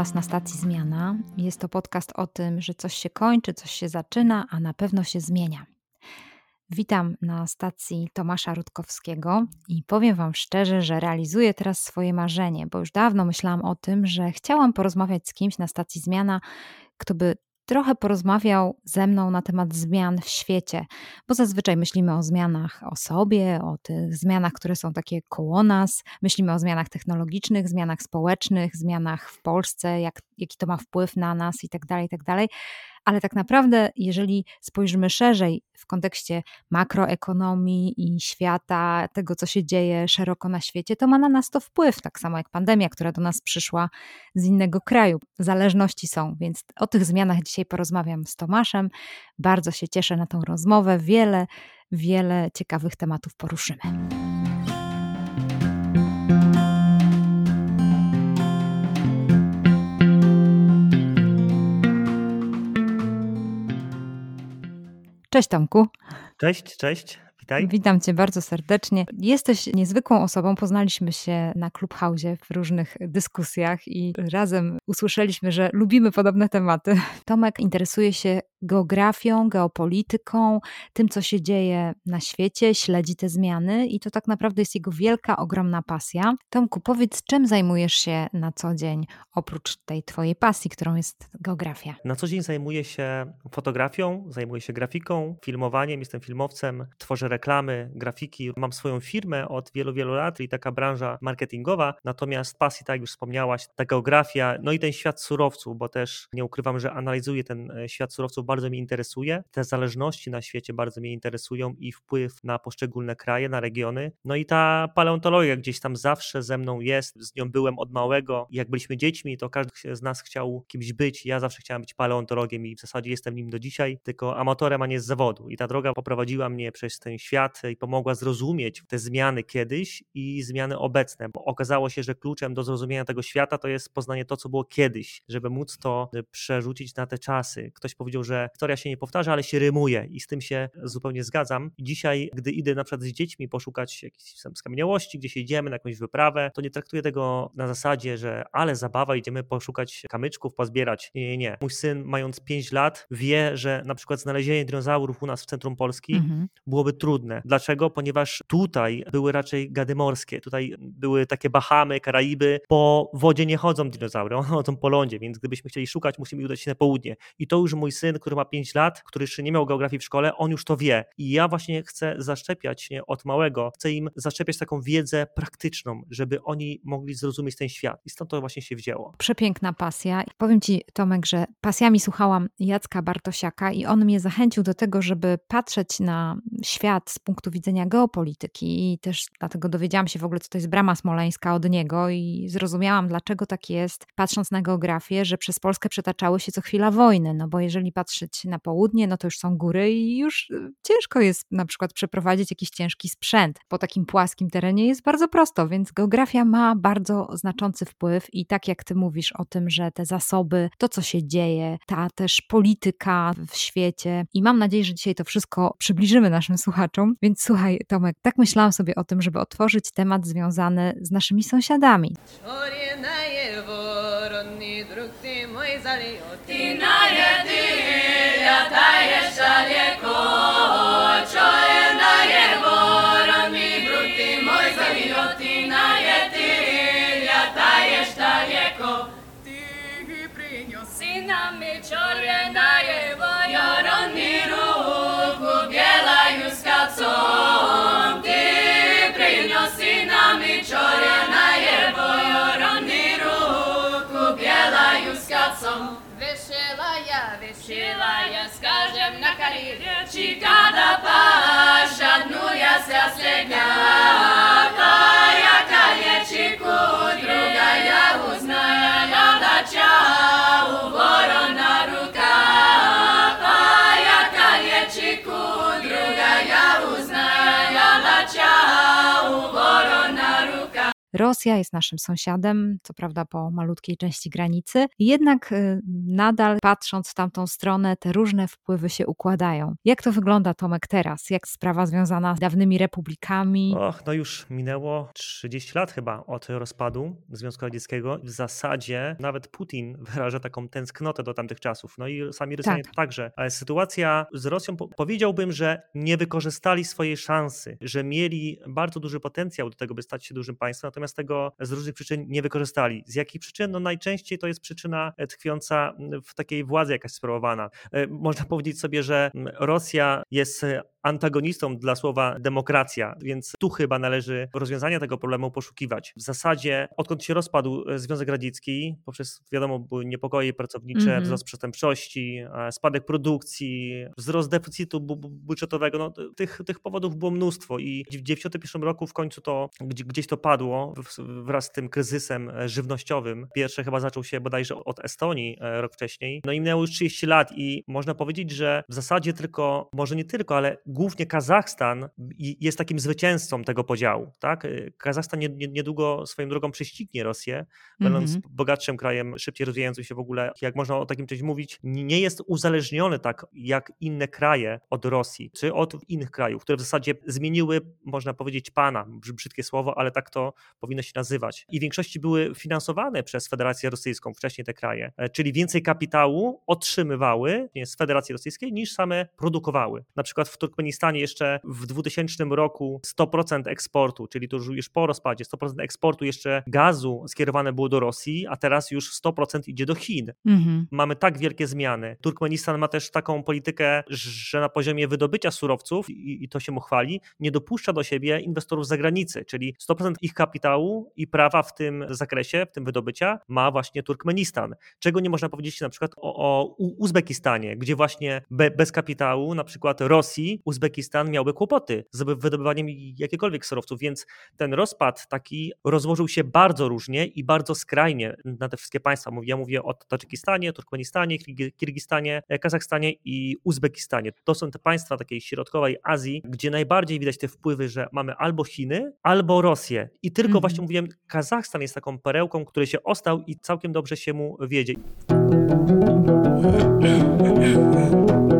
Was na stacji Zmiana. Jest to podcast o tym, że coś się kończy, coś się zaczyna, a na pewno się zmienia. Witam na stacji Tomasza Rutkowskiego i powiem Wam szczerze, że realizuję teraz swoje marzenie, bo już dawno myślałam o tym, że chciałam porozmawiać z kimś na stacji Zmiana, kto by trochę porozmawiał ze mną na temat zmian w świecie, bo zazwyczaj myślimy o zmianach o sobie, o tych zmianach, które są takie koło nas, myślimy o zmianach technologicznych, zmianach społecznych, zmianach w Polsce, jak, jaki to ma wpływ na nas i tak ale tak naprawdę, jeżeli spojrzymy szerzej w kontekście makroekonomii i świata, tego co się dzieje szeroko na świecie, to ma na nas to wpływ, tak samo jak pandemia, która do nas przyszła z innego kraju. Zależności są, więc o tych zmianach dzisiaj porozmawiam z Tomaszem. Bardzo się cieszę na tą rozmowę. Wiele, wiele ciekawych tematów poruszymy. Cześć Tomku. Cześć, cześć. Witaj. Witam Cię bardzo serdecznie. Jesteś niezwykłą osobą. Poznaliśmy się na Clubhouse w różnych dyskusjach i razem usłyszeliśmy, że lubimy podobne tematy. Tomek interesuje się geografią, geopolityką, tym, co się dzieje na świecie, śledzi te zmiany i to tak naprawdę jest jego wielka, ogromna pasja. Tomku, powiedz, czym zajmujesz się na co dzień, oprócz tej twojej pasji, którą jest geografia? Na co dzień zajmuję się fotografią, zajmuję się grafiką, filmowaniem, jestem filmowcem, tworzę reklamy, grafiki. Mam swoją firmę od wielu, wielu lat i taka branża marketingowa, natomiast pasji, tak jak już wspomniałaś, ta geografia, no i ten świat surowców, bo też nie ukrywam, że analizuję ten e, świat surowców bardzo mnie interesuje. Te zależności na świecie bardzo mnie interesują i wpływ na poszczególne kraje, na regiony. No i ta paleontologia gdzieś tam zawsze ze mną jest, z nią byłem od małego. Jak byliśmy dziećmi, to każdy z nas chciał kimś być. Ja zawsze chciałem być paleontologiem i w zasadzie jestem nim do dzisiaj, tylko amatorem, a nie z zawodu. I ta droga poprowadziła mnie przez ten świat i pomogła zrozumieć te zmiany kiedyś i zmiany obecne, bo okazało się, że kluczem do zrozumienia tego świata to jest poznanie to, co było kiedyś, żeby móc to przerzucić na te czasy. Ktoś powiedział, że historia się nie powtarza, ale się rymuje i z tym się zupełnie zgadzam. Dzisiaj, gdy idę na przykład z dziećmi poszukać jakiejś skamieniałości, gdzieś idziemy na jakąś wyprawę, to nie traktuję tego na zasadzie, że ale zabawa, idziemy poszukać kamyczków, pozbierać. Nie, nie, nie. Mój syn, mając 5 lat, wie, że na przykład znalezienie dinozaurów u nas w centrum Polski mhm. byłoby trudne. Dlaczego? Ponieważ tutaj były raczej gady morskie, tutaj były takie Bahamy, Karaiby. Po wodzie nie chodzą dinozaury, one chodzą po lądzie, więc gdybyśmy chcieli szukać, musimy udać się na południe. I to już mój syn, który ma 5 lat, który jeszcze nie miał geografii w szkole, on już to wie. I ja właśnie chcę zaszczepiać nie, od małego, chcę im zaszczepiać taką wiedzę praktyczną, żeby oni mogli zrozumieć ten świat. I stąd to właśnie się wzięło. Przepiękna pasja. Powiem Ci, Tomek, że pasjami słuchałam Jacka Bartosiaka i on mnie zachęcił do tego, żeby patrzeć na świat z punktu widzenia geopolityki i też dlatego dowiedziałam się w ogóle, co to jest brama smoleńska od niego i zrozumiałam, dlaczego tak jest, patrząc na geografię, że przez Polskę przetaczały się co chwila wojny, no bo jeżeli patrzeć na południe, no to już są góry i już y, ciężko jest na przykład przeprowadzić jakiś ciężki sprzęt. Po takim płaskim terenie jest bardzo prosto, więc geografia ma bardzo znaczący wpływ i tak jak ty mówisz o tym, że te zasoby, to co się dzieje, ta też polityka w świecie i mam nadzieję, że dzisiaj to wszystko przybliżymy naszym słuchaczom. Więc słuchaj, Tomek, tak myślałam sobie o tym, żeby otworzyć temat związany z naszymi sąsiadami. ta yesha Карі, чикада паша, одну я соследня, та яка є я узнала, дача у ворона рука, та яка є чеку, я узнала, дача у ворона рука. Rosja jest naszym sąsiadem, co prawda po malutkiej części granicy, jednak y, nadal patrząc w tamtą stronę, te różne wpływy się układają. Jak to wygląda, Tomek, teraz? Jak sprawa związana z dawnymi republikami? Och, no już minęło 30 lat chyba od rozpadu Związku Radzieckiego. W zasadzie nawet Putin wyraża taką tęsknotę do tamtych czasów. No i sami Rosjanie tak. także. Ale sytuacja z Rosją, powiedziałbym, że nie wykorzystali swojej szansy, że mieli bardzo duży potencjał do tego, by stać się dużym państwem, natomiast tego z różnych przyczyn nie wykorzystali. Z jakich przyczyn? No najczęściej to jest przyczyna tkwiąca w takiej władzy jakaś sprawowana. E, można powiedzieć sobie, że Rosja jest antagonistą dla słowa demokracja, więc tu chyba należy rozwiązania tego problemu poszukiwać. W zasadzie, odkąd się rozpadł e, Związek Radziecki, poprzez wiadomo, były niepokoje pracownicze, mm -hmm. wzrost przestępczości, e, spadek produkcji, wzrost deficytu budżetowego, no, tych, tych powodów było mnóstwo i w 1991 roku w końcu to gdzieś to padło wraz z tym kryzysem e, żywnościowym. Pierwszy chyba zaczął się bodajże od Estonii rok wcześniej. No i minęło już 30 lat i można powiedzieć, że w zasadzie tylko, może nie tylko, ale głównie Kazachstan jest takim zwycięzcą tego podziału. Tak? Kazachstan niedługo swoją drogą prześcignie Rosję, będąc mm -hmm. bogatszym krajem, szybciej rozwijającym się w ogóle, jak można o takim czymś mówić, nie jest uzależniony tak jak inne kraje od Rosji, czy od innych krajów, które w zasadzie zmieniły, można powiedzieć, pana, brzydkie słowo, ale tak to powinno się nazywać. I w większości były finansowane przez Federację Rosyjską, wcześniej te kraje, e, czyli więcej kapitału otrzymywały z Federacji Rosyjskiej niż same produkowały. Na przykład w Turkmenistanie Afganistanie jeszcze w 2000 roku 100% eksportu, czyli to już po rozpadzie, 100% eksportu jeszcze gazu skierowane było do Rosji, a teraz już 100% idzie do Chin. Mhm. Mamy tak wielkie zmiany. Turkmenistan ma też taką politykę, że na poziomie wydobycia surowców, i, i to się mu chwali, nie dopuszcza do siebie inwestorów z zagranicy, czyli 100% ich kapitału i prawa w tym zakresie, w tym wydobycia ma właśnie Turkmenistan. Czego nie można powiedzieć na przykład o, o Uzbekistanie, gdzie właśnie be, bez kapitału na przykład Rosji, Uzbekistan miałby kłopoty z wydobywaniem jakiegokolwiek surowców, więc ten rozpad taki rozłożył się bardzo różnie i bardzo skrajnie na te wszystkie państwa. Ja mówię o Tadżykistanie, Turkmenistanie, Kirgistanie, Kazachstanie i Uzbekistanie. To są te państwa takiej środkowej Azji, gdzie najbardziej widać te wpływy, że mamy albo Chiny, albo Rosję. I tylko mhm. właśnie mówiłem, Kazachstan jest taką perełką, który się ostał i całkiem dobrze się mu wiedzie.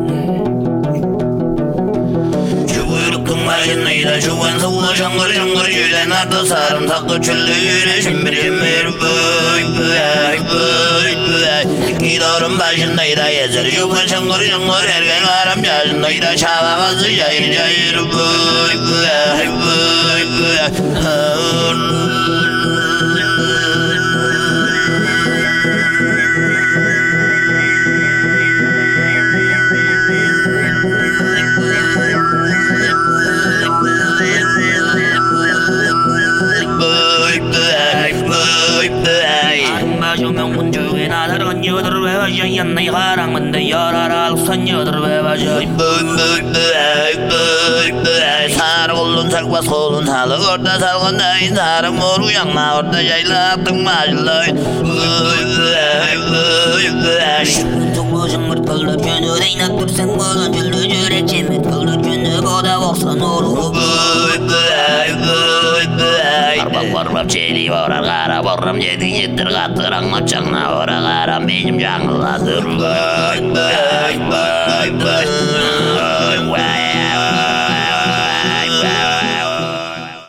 Başındaydı şu an salla şangır şangır Yülen sarım takı çüllü yürüyüşüm bir yemir Büy büy büy büy Gidarım başındaydı yezer şu an şangır şangır Ergen aram yaşındaydı Çavağızı cayır cayır Büy büy büy büy Yan Yarajan yanına karanında yarar al sanyadır be bacı Sarı kolun sakbas kolun. Halık orta salgındayın Sarı mor uyanma orta yayla attın bacılayın Şükür tuğlu cıngırt kıldı cönü Deynak dursan kolun cüllü cüre Çemit kıldı cönü Koda korsan olur Bıy bıy bıy çeli canlıladır Vay vay vay vay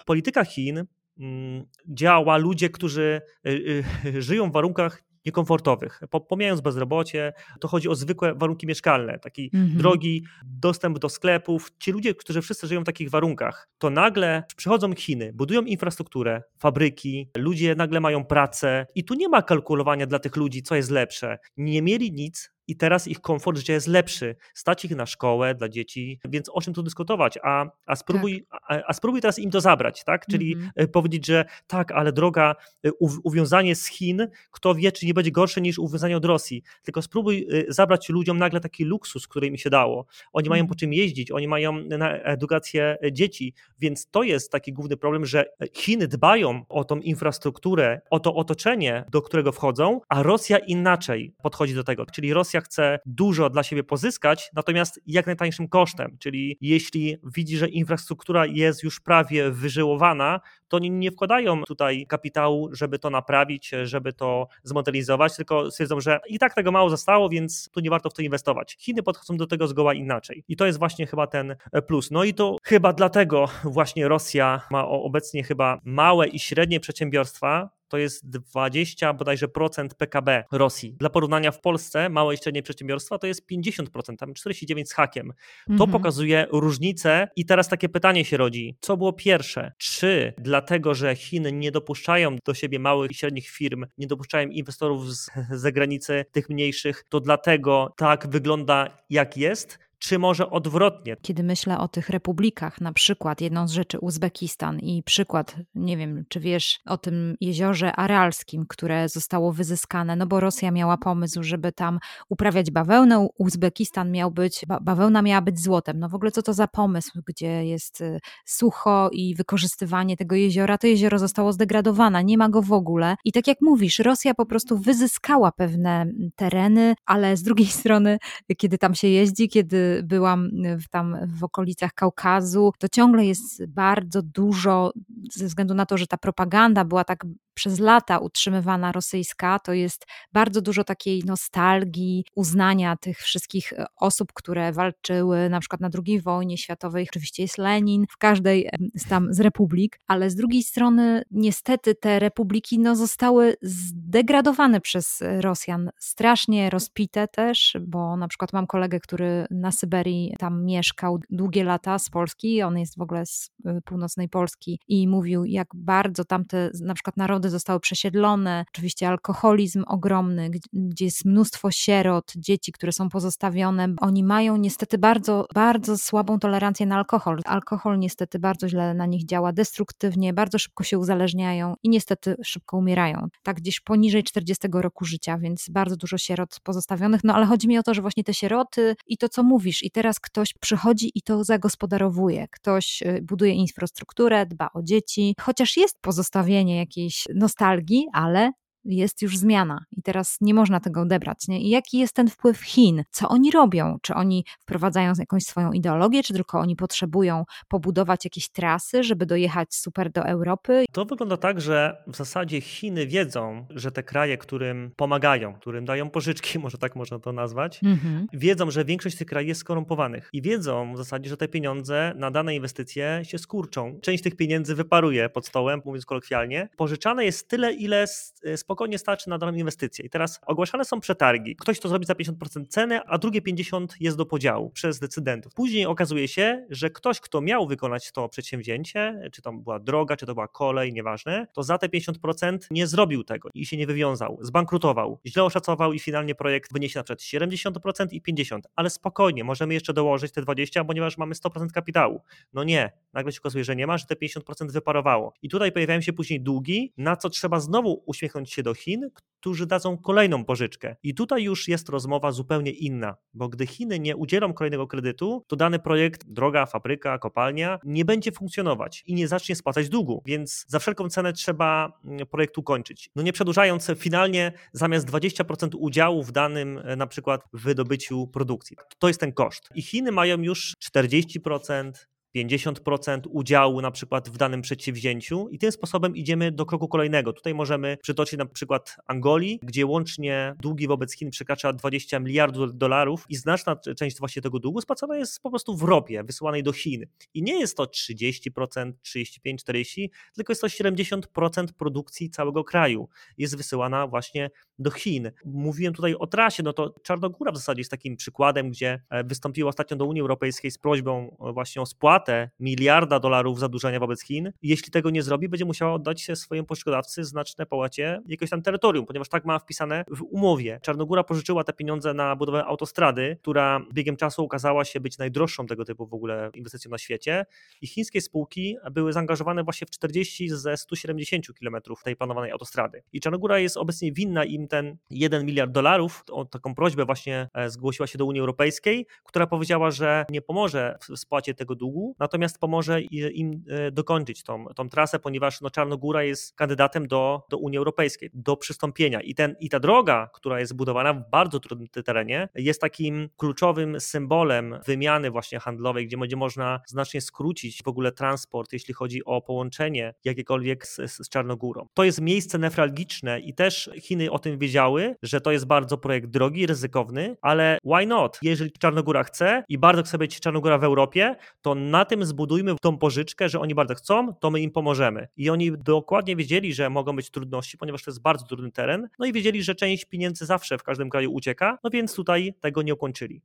Polityka Chin mm, działa ludzie, którzy y, y, żyją w warunkach niekomfortowych. Pomijając bezrobocie, to chodzi o zwykłe warunki mieszkalne, taki mhm. drogi dostęp do sklepów. Ci ludzie, którzy wszyscy żyją w takich warunkach, to nagle przychodzą Chiny, budują infrastrukturę, fabryki, ludzie nagle mają pracę i tu nie ma kalkulowania dla tych ludzi, co jest lepsze. Nie mieli nic, i teraz ich komfort życia jest lepszy. Stać ich na szkołę dla dzieci, więc o czym tu dyskutować? A, a, spróbuj, tak. a, a spróbuj teraz im to zabrać, tak? Czyli mm -hmm. powiedzieć, że tak, ale droga, e, uwiązanie z Chin, kto wie, czy nie będzie gorsze niż uwiązanie od Rosji. Tylko spróbuj e, zabrać ludziom nagle taki luksus, który im się dało. Oni mm -hmm. mają po mhm. czym jeździć, oni mają na edukację dzieci, więc to jest taki główny problem, że Chiny dbają o tą infrastrukturę, o to otoczenie, do którego wchodzą, a Rosja inaczej podchodzi do tego. Czyli Rosja chce dużo dla siebie pozyskać, natomiast jak najtańszym kosztem. Czyli jeśli widzi, że infrastruktura jest już prawie wyżyłowana, to oni nie wkładają tutaj kapitału, żeby to naprawić, żeby to zmodernizować, tylko stwierdzą, że i tak tego mało zostało, więc tu nie warto w to inwestować. Chiny podchodzą do tego zgoła inaczej. I to jest właśnie chyba ten plus. No i to chyba dlatego właśnie Rosja ma obecnie chyba małe i średnie przedsiębiorstwa, to jest 20 bodajże procent PKB Rosji. Dla porównania w Polsce małe i średnie przedsiębiorstwa to jest 50%, tam 49 z hakiem. To mhm. pokazuje różnicę i teraz takie pytanie się rodzi. Co było pierwsze? Czy dlatego, że Chiny nie dopuszczają do siebie małych i średnich firm, nie dopuszczają inwestorów z zagranicy, tych mniejszych, to dlatego tak wygląda jak jest? Czy może odwrotnie? Kiedy myślę o tych republikach, na przykład jedną z rzeczy Uzbekistan i przykład, nie wiem, czy wiesz o tym jeziorze aralskim, które zostało wyzyskane, no bo Rosja miała pomysł, żeby tam uprawiać bawełnę, Uzbekistan miał być, ba bawełna miała być złotem. No w ogóle co to za pomysł, gdzie jest y, sucho i wykorzystywanie tego jeziora, to jezioro zostało zdegradowane, nie ma go w ogóle. I tak jak mówisz, Rosja po prostu wyzyskała pewne tereny, ale z drugiej strony, kiedy tam się jeździ, kiedy byłam w, tam w okolicach Kaukazu, to ciągle jest bardzo dużo, ze względu na to, że ta propaganda była tak przez lata utrzymywana rosyjska, to jest bardzo dużo takiej nostalgii, uznania tych wszystkich e, osób, które walczyły na przykład na II wojnie światowej. Oczywiście jest Lenin w każdej z tam z republik, ale z drugiej strony niestety te republiki no, zostały zdegradowane przez Rosjan, strasznie rozpite też, bo na przykład mam kolegę, który na Syberii tam mieszkał długie lata z Polski, on jest w ogóle z e, północnej Polski i mówił, jak bardzo tamte na przykład narody narody zostały przesiedlone, oczywiście alkoholizm ogromny, gdzie jest mnóstwo sierot, dzieci, które są pozostawione. Oni mają niestety bardzo, bardzo słabą tolerancję na alkohol. Alkohol niestety bardzo źle na nich działa destruktywnie, bardzo szybko się uzależniają i niestety szybko umierają. Tak gdzieś poniżej 40 roku życia, więc bardzo dużo sierot pozostawionych. No ale chodzi mi o to, że właśnie te sieroty i to, co mówisz, i teraz ktoś przychodzi i to zagospodarowuje. Ktoś y, buduje infrastrukturę, dba o dzieci, chociaż jest pozostawienie jakiejś nostalgii, ale jest już zmiana i teraz nie można tego odebrać. Nie? I jaki jest ten wpływ Chin? Co oni robią? Czy oni wprowadzają jakąś swoją ideologię, czy tylko oni potrzebują pobudować jakieś trasy, żeby dojechać super do Europy? To wygląda tak, że w zasadzie Chiny wiedzą, że te kraje, którym pomagają, którym dają pożyczki, może tak można to nazwać, mhm. wiedzą, że większość tych krajów jest skorumpowanych i wiedzą w zasadzie, że te pieniądze na dane inwestycje się skurczą. Część tych pieniędzy wyparuje pod stołem, mówiąc kolokwialnie. Pożyczane jest tyle, ile z spokojnie starczy na daną inwestycję. I teraz ogłaszane są przetargi. Ktoś to zrobi za 50% ceny, a drugie 50% jest do podziału przez decydentów. Później okazuje się, że ktoś, kto miał wykonać to przedsięwzięcie, czy to była droga, czy to była kolej, nieważne, to za te 50% nie zrobił tego i się nie wywiązał, zbankrutował, źle oszacował i finalnie projekt wyniesie na przykład 70% i 50%, ale spokojnie, możemy jeszcze dołożyć te 20%, ponieważ mamy 100% kapitału. No nie, nagle się okazuje, że nie ma, że te 50% wyparowało. I tutaj pojawiają się później długi, na co trzeba znowu uśmiechnąć się do Chin, którzy dadzą kolejną pożyczkę. I tutaj już jest rozmowa zupełnie inna, bo gdy Chiny nie udzielą kolejnego kredytu, to dany projekt, droga, fabryka, kopalnia, nie będzie funkcjonować i nie zacznie spłacać długu, więc za wszelką cenę trzeba mm, projekt ukończyć. No nie przedłużając, finalnie zamiast 20% udziału w danym e, na przykład wydobyciu produkcji. To jest ten koszt. I Chiny mają już 40%, 50% udziału na przykład w danym przedsięwzięciu i tym sposobem idziemy do kroku kolejnego. Tutaj możemy przytoczyć na przykład Angolii, gdzie łącznie długi wobec Chin przekracza 20 miliardów dolarów i znaczna część właśnie tego długu spłacana jest po prostu w ropie wysyłanej do Chin. I nie jest to 30%, 35, 40, tylko jest to 70% produkcji całego kraju jest wysyłana właśnie do Chin. Mówiłem tutaj o trasie, no to Czarnogóra w zasadzie jest takim przykładem, gdzie e, wystąpiła ostatnio do Unii Europejskiej z prośbą właśnie o spłatę miliarda dolarów zadłużenia wobec Chin. Jeśli tego nie zrobi, będzie musiała oddać się swojemu pożyczkodawcy znaczne połacie jakiegoś tam terytorium, ponieważ tak ma wpisane w umowie. Czarnogóra pożyczyła te pieniądze na budowę autostrady, która biegiem czasu okazała się być najdroższą tego typu w ogóle inwestycją na świecie i chińskie spółki były zaangażowane właśnie w 40 ze 170 kilometrów tej planowanej autostrady. I Czarnogóra jest obecnie winna im ten 1 miliard dolarów. O taką prośbę właśnie e, zgłosiła się do Unii Europejskiej, która powiedziała, że nie pomoże w spłacie tego długu, natomiast pomoże im dokończyć tą, tą trasę, ponieważ no, Czarnogóra jest kandydatem do, do Unii Europejskiej, do przystąpienia i, ten, i ta droga, która jest budowana w bardzo trudnym terenie, jest takim kluczowym symbolem wymiany właśnie handlowej, gdzie będzie można znacznie skrócić w ogóle transport, jeśli chodzi o połączenie jakiekolwiek z, z Czarnogórą. To jest miejsce newralgiczne i też Chiny o tym wiedziały, że to jest bardzo projekt drogi, ryzykowny, ale why not? Jeżeli Czarnogóra chce i bardzo chce być Czarnogóra w Europie, to na tym zbudujmy tą pożyczkę, że oni bardzo chcą, to my im pomożemy. I oni dokładnie wiedzieli, że mogą być trudności, ponieważ to jest bardzo trudny teren, no i wiedzieli, że część pieniędzy zawsze w każdym kraju ucieka, no więc tutaj tego nie ukończyli.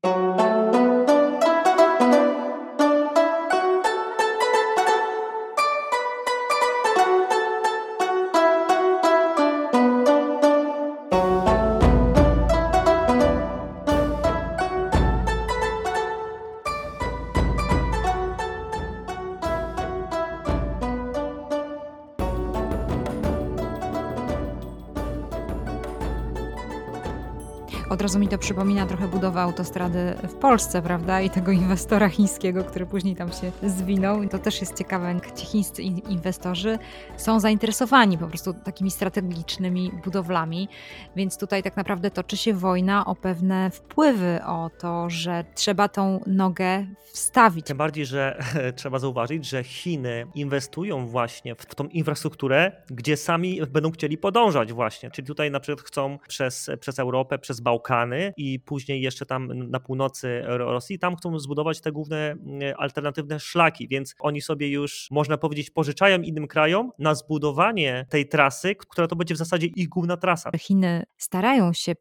Razu mi to przypomina trochę budowę autostrady w Polsce, prawda? I tego inwestora chińskiego, który później tam się zwinął. I to też jest ciekawe, jak ci chińscy inwestorzy są zainteresowani po prostu takimi strategicznymi budowlami. Więc tutaj tak naprawdę toczy się wojna o pewne wpływy, o to, że trzeba tą nogę wstawić. Tym bardziej, że trzeba zauważyć, że Chiny inwestują właśnie w tą infrastrukturę, gdzie sami będą chcieli podążać właśnie. Czyli tutaj na przykład chcą przez, przez Europę, przez Bałkany, I później jeszcze tam na północy Rosji, tam chcą zbudować te główne mm, alternatywne szlaki, więc oni sobie już, można powiedzieć, pożyczają innym krajom na zbudowanie tej trasy, która to będzie w zasadzie ich główna trasa. Chiny starają się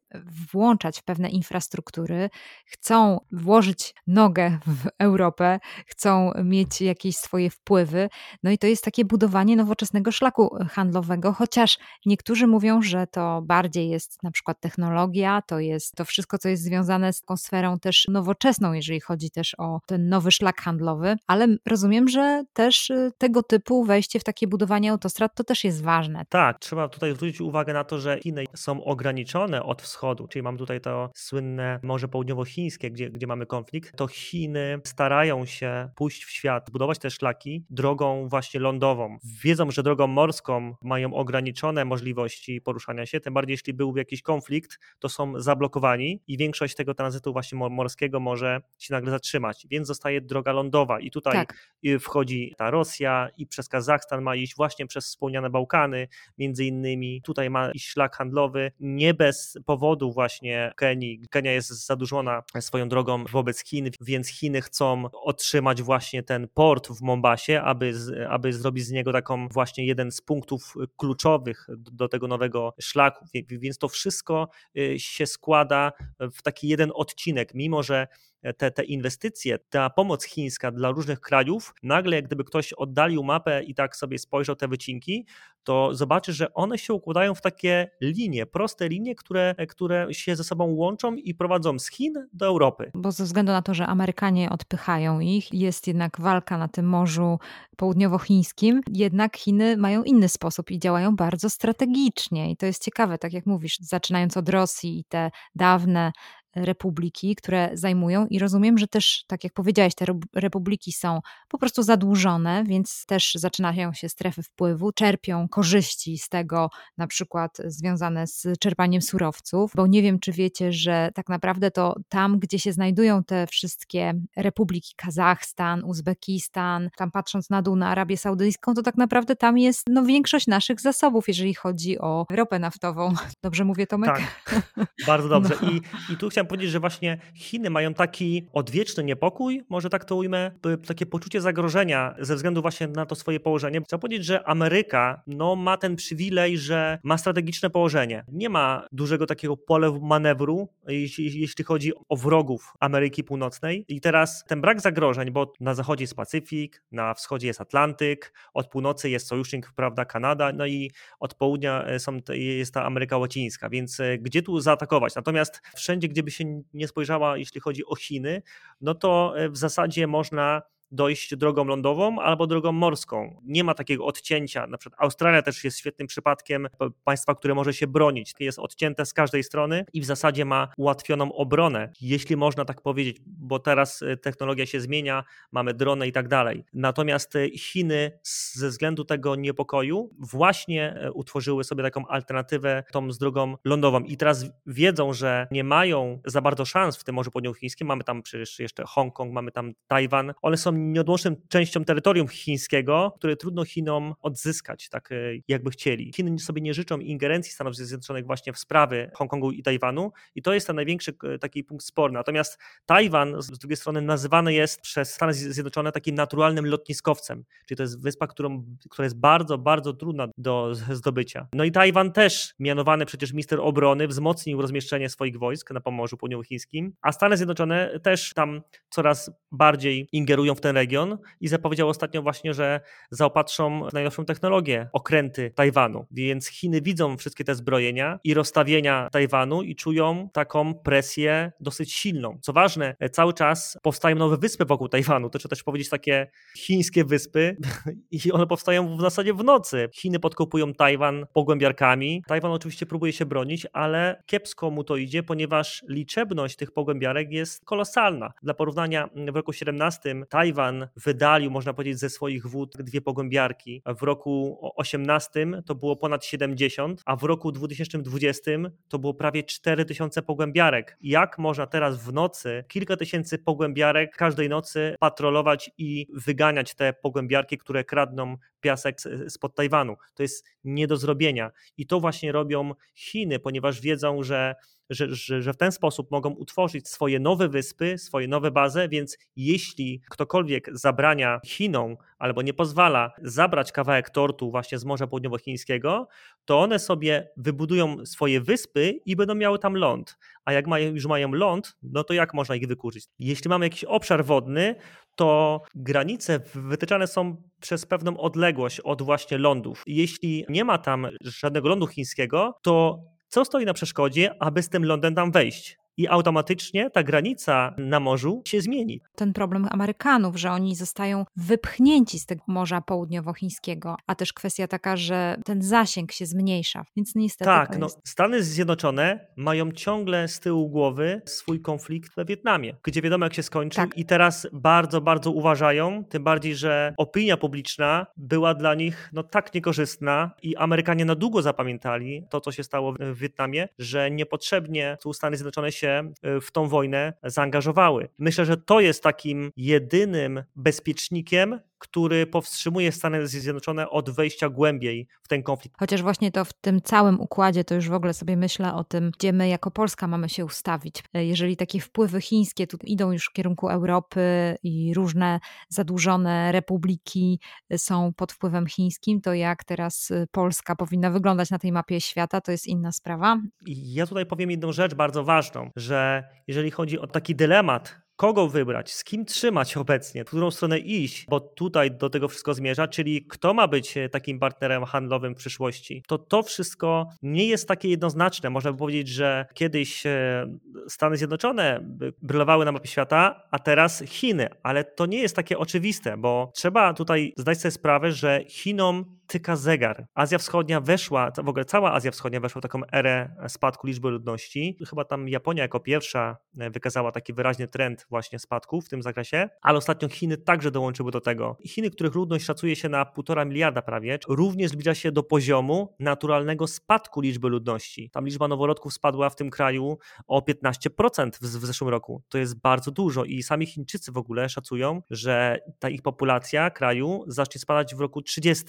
włączać w pewne infrastruktury, chcą włożyć nogę w Europę, chcą mieć jakieś swoje wpływy, no i to jest takie budowanie nowoczesnego szlaku handlowego, chociaż niektórzy mówią, że to bardziej jest na przykład technologia, to jest to wszystko, co jest związane z tą sferą też nowoczesną, jeżeli chodzi też o ten nowy szlak handlowy, ale rozumiem, że też y, tego typu wejście w takie budowanie autostrad to też jest ważne. Tak, trzeba tutaj zwrócić uwagę na to, że Chiny są ograniczone od wschodu, czyli mam tutaj to słynne Morze Południowochińskie, gdzie, gdzie mamy konflikt, to Chiny starają się pójść w świat, budować te szlaki drogą właśnie lądową. Wiedzą, że drogą morską mają ograniczone możliwości poruszania się, tym bardziej jeśli byłby jakiś konflikt, to są za zablokowani i większość tego tranzytu właśnie morskiego może się nagle zatrzymać, więc zostaje droga lądowa i tutaj tak. wchodzi ta Rosja i przez Kazachstan ma iść właśnie przez wspomniane Bałkany, między innymi tutaj ma iść szlak handlowy, nie bez powodu właśnie Kenii. Kenia jest zadłużona swoją drogą wobec Chin, więc Chiny chcą otrzymać właśnie ten port w Mombasie, aby, aby zrobić z niego taką właśnie jeden z punktów kluczowych do tego nowego szlaku, więc to wszystko y, się składa w taki jeden odcinek, mimo że te, te inwestycje, ta pomoc chińska dla różnych krajów, nagle jak gdyby ktoś oddalił mapę i tak sobie spojrzał te wycinki, to zobaczy, że one się układają w takie linie, proste linie, które, które się ze sobą łączą i prowadzą z Chin do Europy. Bo ze względu na to, że Amerykanie odpychają ich, jest jednak walka na tym Morzu Południowochińskim, jednak Chiny mają inny sposób i działają bardzo strategicznie. I to jest ciekawe, tak jak mówisz, zaczynając od Rosji i te dawne republiki, które zajmują i rozumiem, że też, tak jak powiedziałeś, te republiki są po prostu zadłużone, więc też zaczynają się strefy wpływu, czerpią korzyści z tego, na przykład związane z czerpaniem surowców, bo nie wiem, czy wiecie, że tak naprawdę to tam, gdzie się znajdują te wszystkie republiki, Kazachstan, Uzbekistan, tam patrząc na dół na Arabię Saudyjską, to tak naprawdę tam jest no, większość naszych zasobów, jeżeli chodzi o ropę naftową. Dobrze mówię, Tomek? Tak, bardzo dobrze. No. I, I tu chciałem chciałem powiedzieć, że właśnie Chiny mają taki odwieczny niepokój, może tak to ujmę, takie poczucie zagrożenia ze względu właśnie na to swoje położenie. Chcę powiedzieć, że Ameryka no, ma ten przywilej, że ma strategiczne położenie. Nie ma dużego takiego pola manewru, jeśli, jeśli chodzi o wrogów Ameryki Północnej. I teraz ten brak zagrożeń, bo na zachodzie jest Pacyfik, na wschodzie jest Atlantyk, od północy jest sojusznik, prawda, Kanada, no i od południa e, są, jest ta Ameryka Łacińska, więc e, gdzie tu zaatakować? Natomiast wszędzie, gdzie by się nie spojrzała, jeśli chodzi o Chiny, no to e, w zasadzie można dojść drogą lądową albo drogą morską. Nie ma takiego odcięcia. Na przykład Australia też jest świetnym przypadkiem państwa, które może się bronić. Jest odcięte z każdej strony i w zasadzie ma ułatwioną obronę, jeśli można tak powiedzieć, bo teraz e, technologia się zmienia, mamy drony i tak dalej. Natomiast e, Chiny ze względu tego niepokoju właśnie e, utworzyły sobie taką alternatywę tą z drogą lądową i teraz wiedzą, że nie mają za bardzo szans w tym Morzu Południowochińskim. Mamy tam przecież jeszcze Hongkong, mamy tam Tajwan. One są nieodłączną częścią terytorium chińskiego, które trudno Chinom odzyskać, tak jakby chcieli. Chiny sobie nie życzą ingerencji Stanów Zjednoczonych właśnie w sprawy Hongkongu i Tajwanu i to jest ten największy taki punkt sporny. Natomiast Tajwan z drugiej strony nazywany jest przez Stany Zjednoczone takim naturalnym lotniskowcem, czyli to jest wyspa, którą, która jest bardzo, bardzo trudna do zdobycia. No i Tajwan też, mianowany przecież minister obrony, wzmocnił rozmieszczenie swoich wojsk na Pomorzu Południowochińskim, a Stany Zjednoczone też tam coraz bardziej ingerują w ten region i zapowiedział ostatnio właśnie, że zaopatrzą najnowszą technologię okręty Tajwanu. Więc Chiny widzą wszystkie te zbrojenia i rozstawienia Tajwanu i czują taką presję dosyć silną. Co ważne, cały czas powstają nowe wyspy wokół Tajwanu. To trzeba też powiedzieć takie chińskie wyspy i one powstają w zasadzie w nocy. Chiny podkopują Tajwan pogłębiarkami. Tajwan oczywiście próbuje się bronić, ale kiepsko mu to idzie, ponieważ liczebność tych pogłębiarek jest kolosalna. Dla porównania w roku 17 Tajwan wydalił, można powiedzieć, ze swoich wód dwie pogłębiarki. W roku 18 to było ponad 70, a w roku 2020 to było prawie 4000 pogłębiarek. Jak można teraz w nocy kilka tysięcy pogłębiarek każdej nocy patrolować i wyganiać te pogłębiarki, które kradną piasek spod Tajwanu? To jest nie do zrobienia. I to właśnie robią Chiny, ponieważ wiedzą, że że, że, że w ten sposób mogą utworzyć swoje nowe wyspy, swoje nowe bazy, więc jeśli ktokolwiek zabrania Chinom albo nie pozwala zabrać kawałek tortu właśnie z Morza Południowochińskiego, to one sobie wybudują swoje wyspy i będą miały tam ląd. A jak mają, już mają ląd, no to jak można ich wykurzyć? Jeśli mamy jakiś obszar wodny, to granice wytyczane są przez pewną odległość od właśnie lądów. Jeśli nie ma tam żadnego lądu chińskiego, to co stoi na przeszkodzie, aby z tym lądem tam wejść? I automatycznie ta granica na morzu się zmieni. Ten problem Amerykanów, że oni zostają wypchnięci z tego Morza Południowochińskiego, a też kwestia taka, że ten zasięg się zmniejsza, więc niestety. Tak, no. Stany Zjednoczone mają ciągle z tyłu głowy swój konflikt we Wietnamie, gdzie wiadomo jak się skończył tak. i teraz bardzo, bardzo uważają, tym bardziej, że opinia publiczna była dla nich no, tak niekorzystna i Amerykanie na długo zapamiętali to, co się stało w Wietnamie, że niepotrzebnie tu Stany Zjednoczone się się y, w tą wojnę zaangażowały. Myślę, że to jest takim jedynym bezpiecznikiem, który powstrzymuje Stany Zjednoczone od wejścia głębiej w ten konflikt. Chociaż właśnie to w tym całym układzie, to już w ogóle sobie myślę o tym, gdzie my jako Polska mamy się ustawić. Jeżeli takie wpływy chińskie tu idą już w kierunku Europy i różne zadłużone republiki są pod wpływem chińskim, to jak teraz Polska powinna wyglądać na tej mapie świata, to jest inna sprawa. Ja tutaj powiem jedną rzecz bardzo ważną, że jeżeli chodzi o taki dylemat kogo wybrać, z kim trzymać obecnie, w którą stronę iść, bo tutaj do tego wszystko zmierza, czyli kto ma być e, takim partnerem handlowym w przyszłości, to to wszystko nie jest takie jednoznaczne. Można by powiedzieć, że kiedyś e, Stany Zjednoczone brylowały na mapie świata, a teraz Chiny, ale to nie jest takie oczywiste, bo trzeba tutaj zdać sobie sprawę, że Chinom tyka zegar. Azja Wschodnia weszła, w ogóle cała Azja Wschodnia weszła w taką erę spadku liczby ludności. Chyba tam Japonia jako pierwsza e, wykazała taki wyraźny trend właśnie spadku w tym zakresie, ale ostatnio Chiny także dołączyły do tego. Chiny, których ludność szacuje się na półtora miliarda prawie, również zbliża się do poziomu naturalnego spadku liczby ludności. Tam liczba noworodków spadła w tym kraju o 15% w, w zeszłym roku. To jest bardzo dużo i sami Chińczycy w ogóle szacują, że ta ich populacja kraju zacznie spadać w roku 30.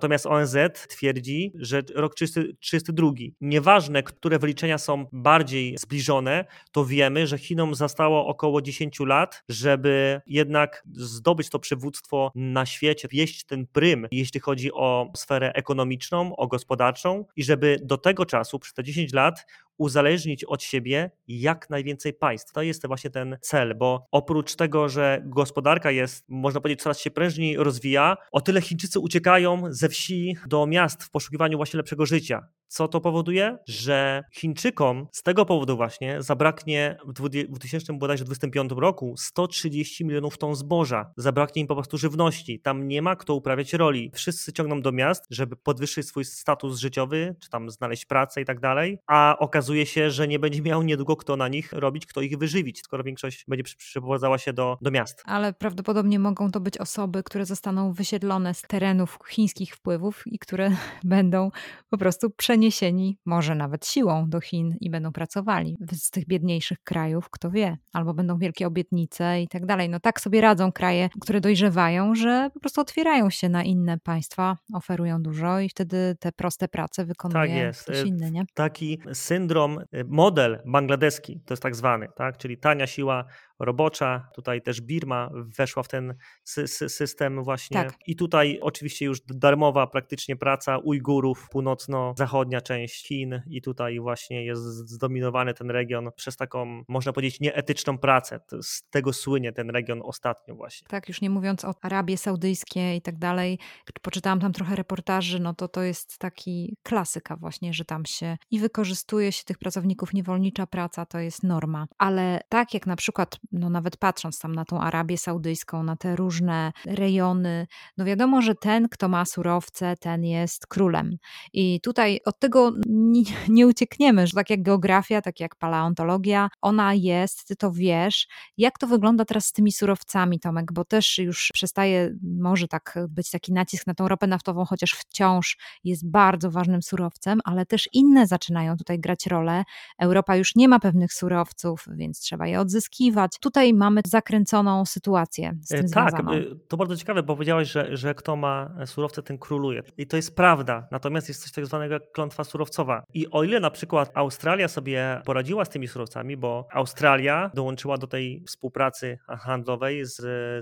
Natomiast ONZ twierdzi, że rok 32. Nieważne, które wyliczenia są bardziej zbliżone, to wiemy, że Chinom zostało około 10 lat, żeby jednak zdobyć to przywództwo na świecie, wieść ten prym, jeśli chodzi o sferę ekonomiczną, o gospodarczą i żeby do tego czasu, przez te 10 lat, uzależnić od siebie jak najwięcej państw. To jest właśnie ten cel, bo oprócz tego, że gospodarka jest, można powiedzieć, coraz się prężniej rozwija, o tyle Chińczycy uciekają ze wsi do miast w poszukiwaniu właśnie lepszego życia. Co to powoduje? Że Chińczykom z tego powodu właśnie zabraknie w 2025 roku 130 milionów ton zboża. Zabraknie im po prostu żywności. Tam nie ma kto uprawiać roli. Wszyscy ciągną do miast, żeby podwyższyć swój status życiowy, czy tam znaleźć pracę i tak dalej, a okazuje się, że nie będzie miał niedługo kto na nich robić, kto ich wyżywić, skoro większość będzie przeprowadzała się do, do miast. Ale prawdopodobnie mogą to być osoby, które zostaną wysiedlone z terenów chińskich wpływów i które będą po prostu przeniesieni, może nawet siłą do Chin i będą pracowali z tych biedniejszych krajów, kto wie, albo będą wielkie obietnice i tak dalej. No tak sobie radzą kraje, które dojrzewają, że po prostu otwierają się na inne państwa, oferują dużo i wtedy te proste prace wykonuje tak jest. ktoś inny, nie? Taki syndrom, y, model bangladeski, to jest tak zwany, tak? czyli tania siła robocza. Tutaj też Birma weszła w ten sy system właśnie. Tak. I tutaj oczywiście już darmowa praktycznie praca Ujgurów, północno-zachodnia część Chin i tutaj właśnie jest zdominowany ten region przez taką, można powiedzieć, nieetyczną pracę. Z tego słynie ten region ostatnio właśnie. Tak, już nie mówiąc o Arabii Saudyjskiej i tak dalej. Poczytałam tam trochę reportaży, no to to jest taki klasyka właśnie, że tam się i wykorzystuje się tych pracowników, niewolnicza praca to jest norma. Ale tak jak na przykład no nawet patrząc tam na tą Arabię Saudyjską, na te różne rejony, no wiadomo, że ten, kto ma surowce, ten jest królem. I tutaj od tego nie, nie uciekniemy, że tak jak geografia, tak jak paleontologia, ona jest, ty to wiesz. Jak to wygląda teraz z tymi surowcami, Tomek? Bo też już przestaje, może tak być taki nacisk na tą ropę naftową, chociaż wciąż jest bardzo ważnym surowcem, ale też inne zaczynają tutaj grać rolę. Europa już nie ma pewnych surowców, więc trzeba je odzyskiwać. Tu tutaj mamy zakręconą sytuację z tym e, Tak, związaną. E, to bardzo ciekawe, bo powiedziałeś, że, że kto ma surowce, ten króluje. I to jest prawda, natomiast jest coś tak zwanego jak klątwa surowcowa. I o ile na przykład Australia sobie poradziła z tymi surowcami, bo Australia dołączyła do tej współpracy handlowej z,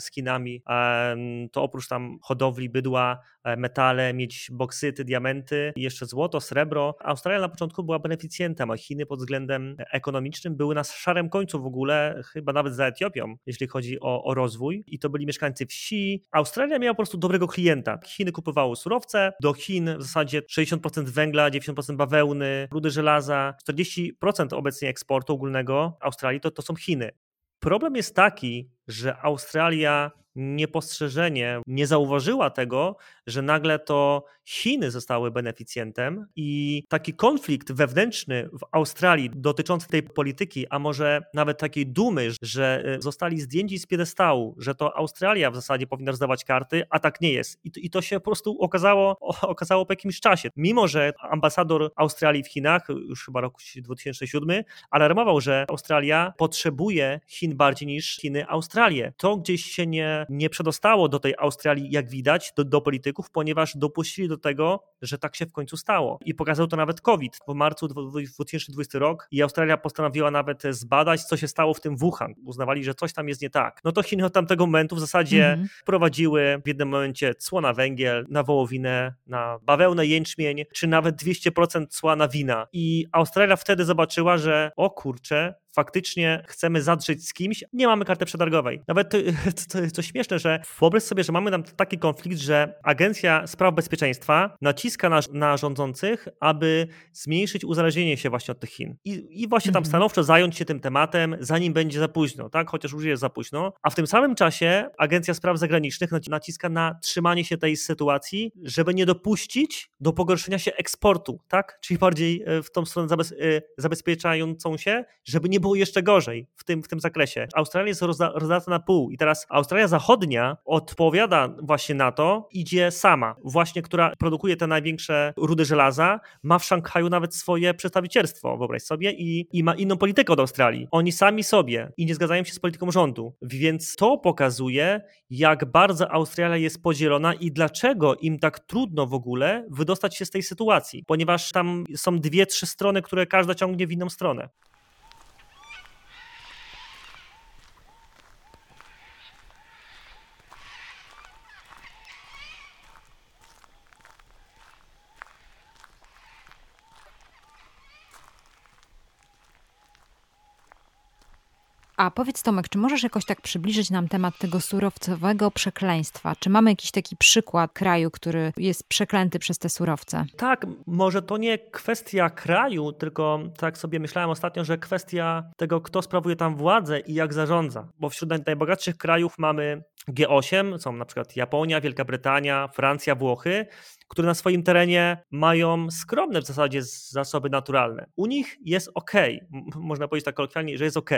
z Chinami, to oprócz tam hodowli bydła, e, metale, mieć boksyty, diamenty i jeszcze złoto, srebro. Australia na początku była beneficjentem, a Chiny pod względem ekonomicznym były na szarym końcu w ogóle, chyba nawet za Etiopią, jeśli chodzi o, o rozwój. I to byli mieszkańcy wsi. Australia miała po prostu dobrego klienta. Chiny kupowały surowce, do Chin w zasadzie 60% węgla, 90% bawełny, rudy żelaza, 40% obecnie eksportu ogólnego Australii to, to są Chiny. Problem jest taki, że Australia niepostrzeżenie nie zauważyła tego, że nagle to Chiny zostały beneficjentem i taki konflikt wewnętrzny w Australii dotyczący tej polityki, a może nawet takiej dumy, że e, zostali zdjęci z piedestału, że to Australia w zasadzie powinna rozdawać karty, a tak nie jest. I to, i to się po prostu okazało, okazało po jakimś czasie. Mimo, że ambasador Australii w Chinach, już chyba roku 2007, alarmował, że Australia potrzebuje Chin bardziej niż Chiny Australię. To gdzieś się nie, nie przedostało do tej Australii, jak widać, do, do polityków, ponieważ dopuścili do tego, że tak się w końcu stało. I pokazał to nawet COVID w marcu 2020 rok i Australia postanowiła nawet zbadać, co się stało w tym Wuhan. Uznawali, że coś tam jest nie tak. No to Chiny od tamtego momentu w zasadzie mm -hmm. wprowadziły w jednym momencie cło na węgiel, na wołowinę, na bawełnę, jęczmień, czy nawet 200% cła na wina. I Australia wtedy zobaczyła, że o kurczę, faktycznie chcemy zadrzeć z kimś, nie mamy karty przetargowej. Nawet to, to, to, śmieszne, że wyobraź sobie, że mamy tam taki konflikt, że Agencja Spraw Bezpieczeństwa naciska na, na rządzących, aby zmniejszyć uzależnienie się właśnie od tych Chin. I, i właśnie tam mhm. stanowczo zająć się tym tematem, zanim będzie za późno, tak? Chociaż już jest za późno. A w tym samym czasie Agencja Spraw Zagranicznych naciska na trzymanie się tej sytuacji, żeby nie dopuścić do pogorszenia się eksportu, tak? Czyli bardziej e, w tą stronę zabez, e, zabezpieczającą się, żeby nie było było jeszcze gorzej w tym, w tym zakresie. Australia jest rozda, rozdata na pół i teraz Australia Zachodnia odpowiada właśnie na to, idzie sama, właśnie która produkuje te największe rudy żelaza, ma w Szanghaju nawet swoje przedstawicielstwo, wyobraź sobie, i, i ma inną politykę od Australii. Oni sami sobie i nie zgadzają się z polityką rządu, więc to pokazuje, jak bardzo Australia jest podzielona i dlaczego im tak trudno w ogóle wydostać się z tej sytuacji, ponieważ tam są dwie, trzy strony, które każda ciągnie w inną stronę. A powiedz Tomek, czy możesz jakoś tak przybliżyć nam temat tego surowcowego przekleństwa? Czy mamy jakiś taki przykład kraju, który jest przeklęty przez te surowce? Tak, może to nie kwestia kraju, tylko tak sobie myślałem ostatnio, że kwestia tego, kto sprawuje tam władzę i jak zarządza. Bo wśród najbogatszych krajów mamy G8, są na przykład Japonia, Wielka Brytania, Francja, Włochy, które na swoim terenie mają skromne w zasadzie zasoby naturalne. U nich jest ok, można powiedzieć tak kolokwialnie, że jest ok.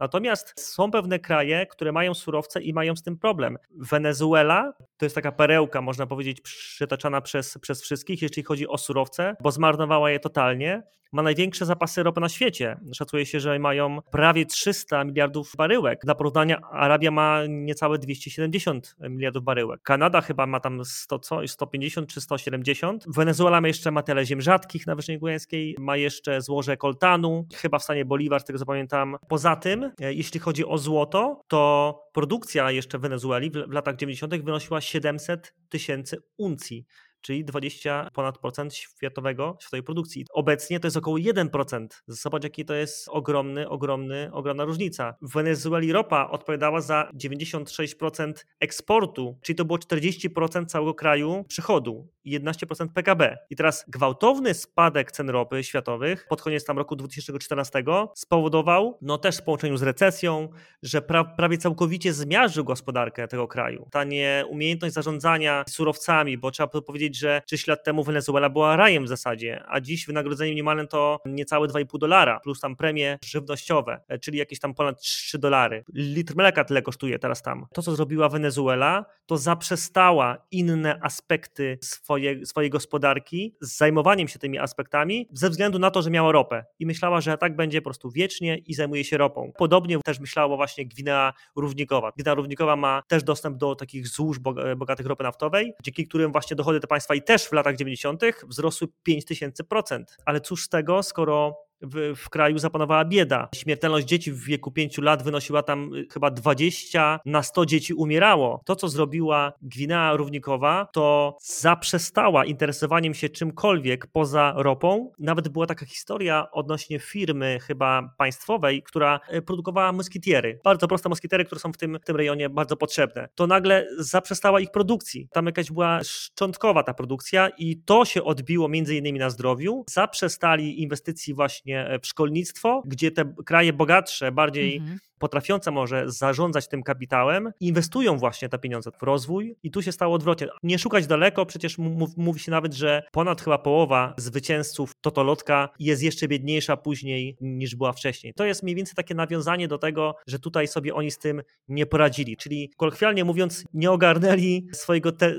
Natomiast są pewne kraje, które mają surowce i mają z tym problem. Wenezuela to jest taka perełka, można powiedzieć, przytaczana przez, przez wszystkich, jeśli chodzi o surowce, bo zmarnowała je totalnie. Ma największe zapasy ropy na świecie. Szacuje się, że mają prawie 300 miliardów baryłek. Dla porównania Arabia ma niecałe 270 miliardów baryłek. Kanada chyba ma tam 100, co, 150 czy 170. Wenezuela ma jeszcze ma ziem rzadkich na Wyżynie Gujańskiej, ma jeszcze złoże koltanu, chyba w stanie Bolivar, z tego co pamiętam. Poza tym, e, jeśli chodzi o złoto, to produkcja jeszcze w Wenezueli w latach 90. wynosiła 700 tysięcy uncji czyli 20 ponad procent światowego, światowej produkcji. Obecnie to jest około 1%. Zobacz, jaki to jest ogromny, ogromny, ogromna różnica. W Wenezueli ropa odpowiadała za 96% eksportu, czyli to było 40% całego kraju przychodu i 11% PKB. I teraz gwałtowny spadek cen ropy światowych pod koniec tam roku 2014 spowodował, no też w połączeniu z recesją, że pra prawie całkowicie zmiażdżył gospodarkę tego kraju. Ta nieumiejętność zarządzania surowcami, bo trzeba powiedzieć, że 30 lat temu Wenezuela była rajem w zasadzie, a dziś wynagrodzenie minimalne to niecałe 2,5 dolara, plus tam premie żywnościowe, e, czyli jakieś tam ponad 3 dolary. Litr mleka tyle kosztuje teraz tam. To, co zrobiła Wenezuela, to zaprzestała inne aspekty swoje, swojej gospodarki z zajmowaniem się tymi aspektami ze względu na to, że miała ropę i myślała, że tak będzie po prostu wiecznie i zajmuje się ropą. Podobnie też myślało właśnie Gwinea Równikowa. Gwinea Równikowa ma też dostęp do takich złóż bogatych ropy naftowej, dzięki którym właśnie dochody te państwa i też w latach 90. wzrosły 5000%. Ale cóż z tego, skoro w, w, kraju zapanowała bieda. Śmiertelność dzieci w wieku 5 lat wynosiła tam y, chyba 20 na 100 dzieci umierało. To, co zrobiła Gwinea Równikowa, to zaprzestała interesowaniem się czymkolwiek poza ropą. Nawet była taka historia odnośnie firmy chyba państwowej, która y, produkowała moskitiery. Bardzo proste moskitiery, które są w tym, w tym rejonie bardzo potrzebne. To nagle zaprzestała ich produkcji. Tam jakaś była szczątkowa ta produkcja i to się odbiło między innymi na zdrowiu. Zaprzestali inwestycji właśnie właśnie e, w szkolnictwo, gdzie te kraje bogatsze, bardziej mhm potrafiące może zarządzać tym kapitałem, inwestują właśnie te pieniądze w rozwój i tu się stało odwrotnie. Nie szukać daleko, przecież mówi się nawet, że ponad chyba połowa zwycięzców Totolotka jest jeszcze biedniejsza później niż była wcześniej. To jest mniej więcej takie nawiązanie do tego, że tutaj sobie oni z tym nie poradzili, czyli kolokwialnie mówiąc nie ogarnęli swojego te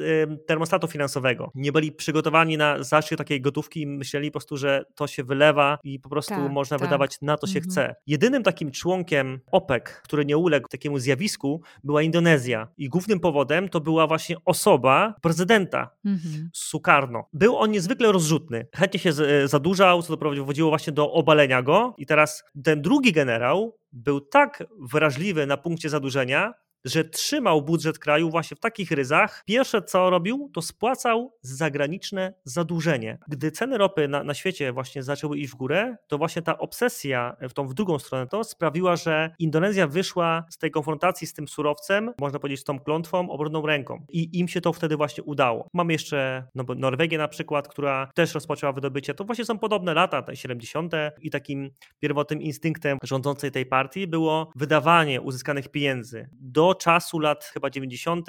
termostatu finansowego, nie byli przygotowani na zastrzyk takiej gotówki i myśleli po prostu, że to się wylewa i po prostu tak, można tak. wydawać na to się mhm. chce. Jedynym takim członkiem OPEC, który nie uległ takiemu zjawisku, była Indonezja. I głównym powodem to była właśnie osoba prezydenta mhm. Sukarno. Był on niezwykle rozrzutny. Chętnie się zadłużał, co doprowadziło właśnie do obalenia go. I teraz ten drugi generał był tak wrażliwy na punkcie zadłużenia, że trzymał budżet kraju właśnie w takich ryzach. Pierwsze co robił, to spłacał zagraniczne zadłużenie. Gdy ceny ropy na, na świecie właśnie zaczęły iść w górę, to właśnie ta obsesja w tą w drugą stronę to sprawiła, że Indonezja wyszła z tej konfrontacji z tym surowcem, można powiedzieć z tą klątwą, obronną ręką. I im się to wtedy właśnie udało. Mamy jeszcze no, Norwegię na przykład, która też rozpoczęła wydobycie. To właśnie są podobne lata, te 70. i takim pierwotnym instynktem rządzącej tej partii było wydawanie uzyskanych pieniędzy do czasu lat chyba 90.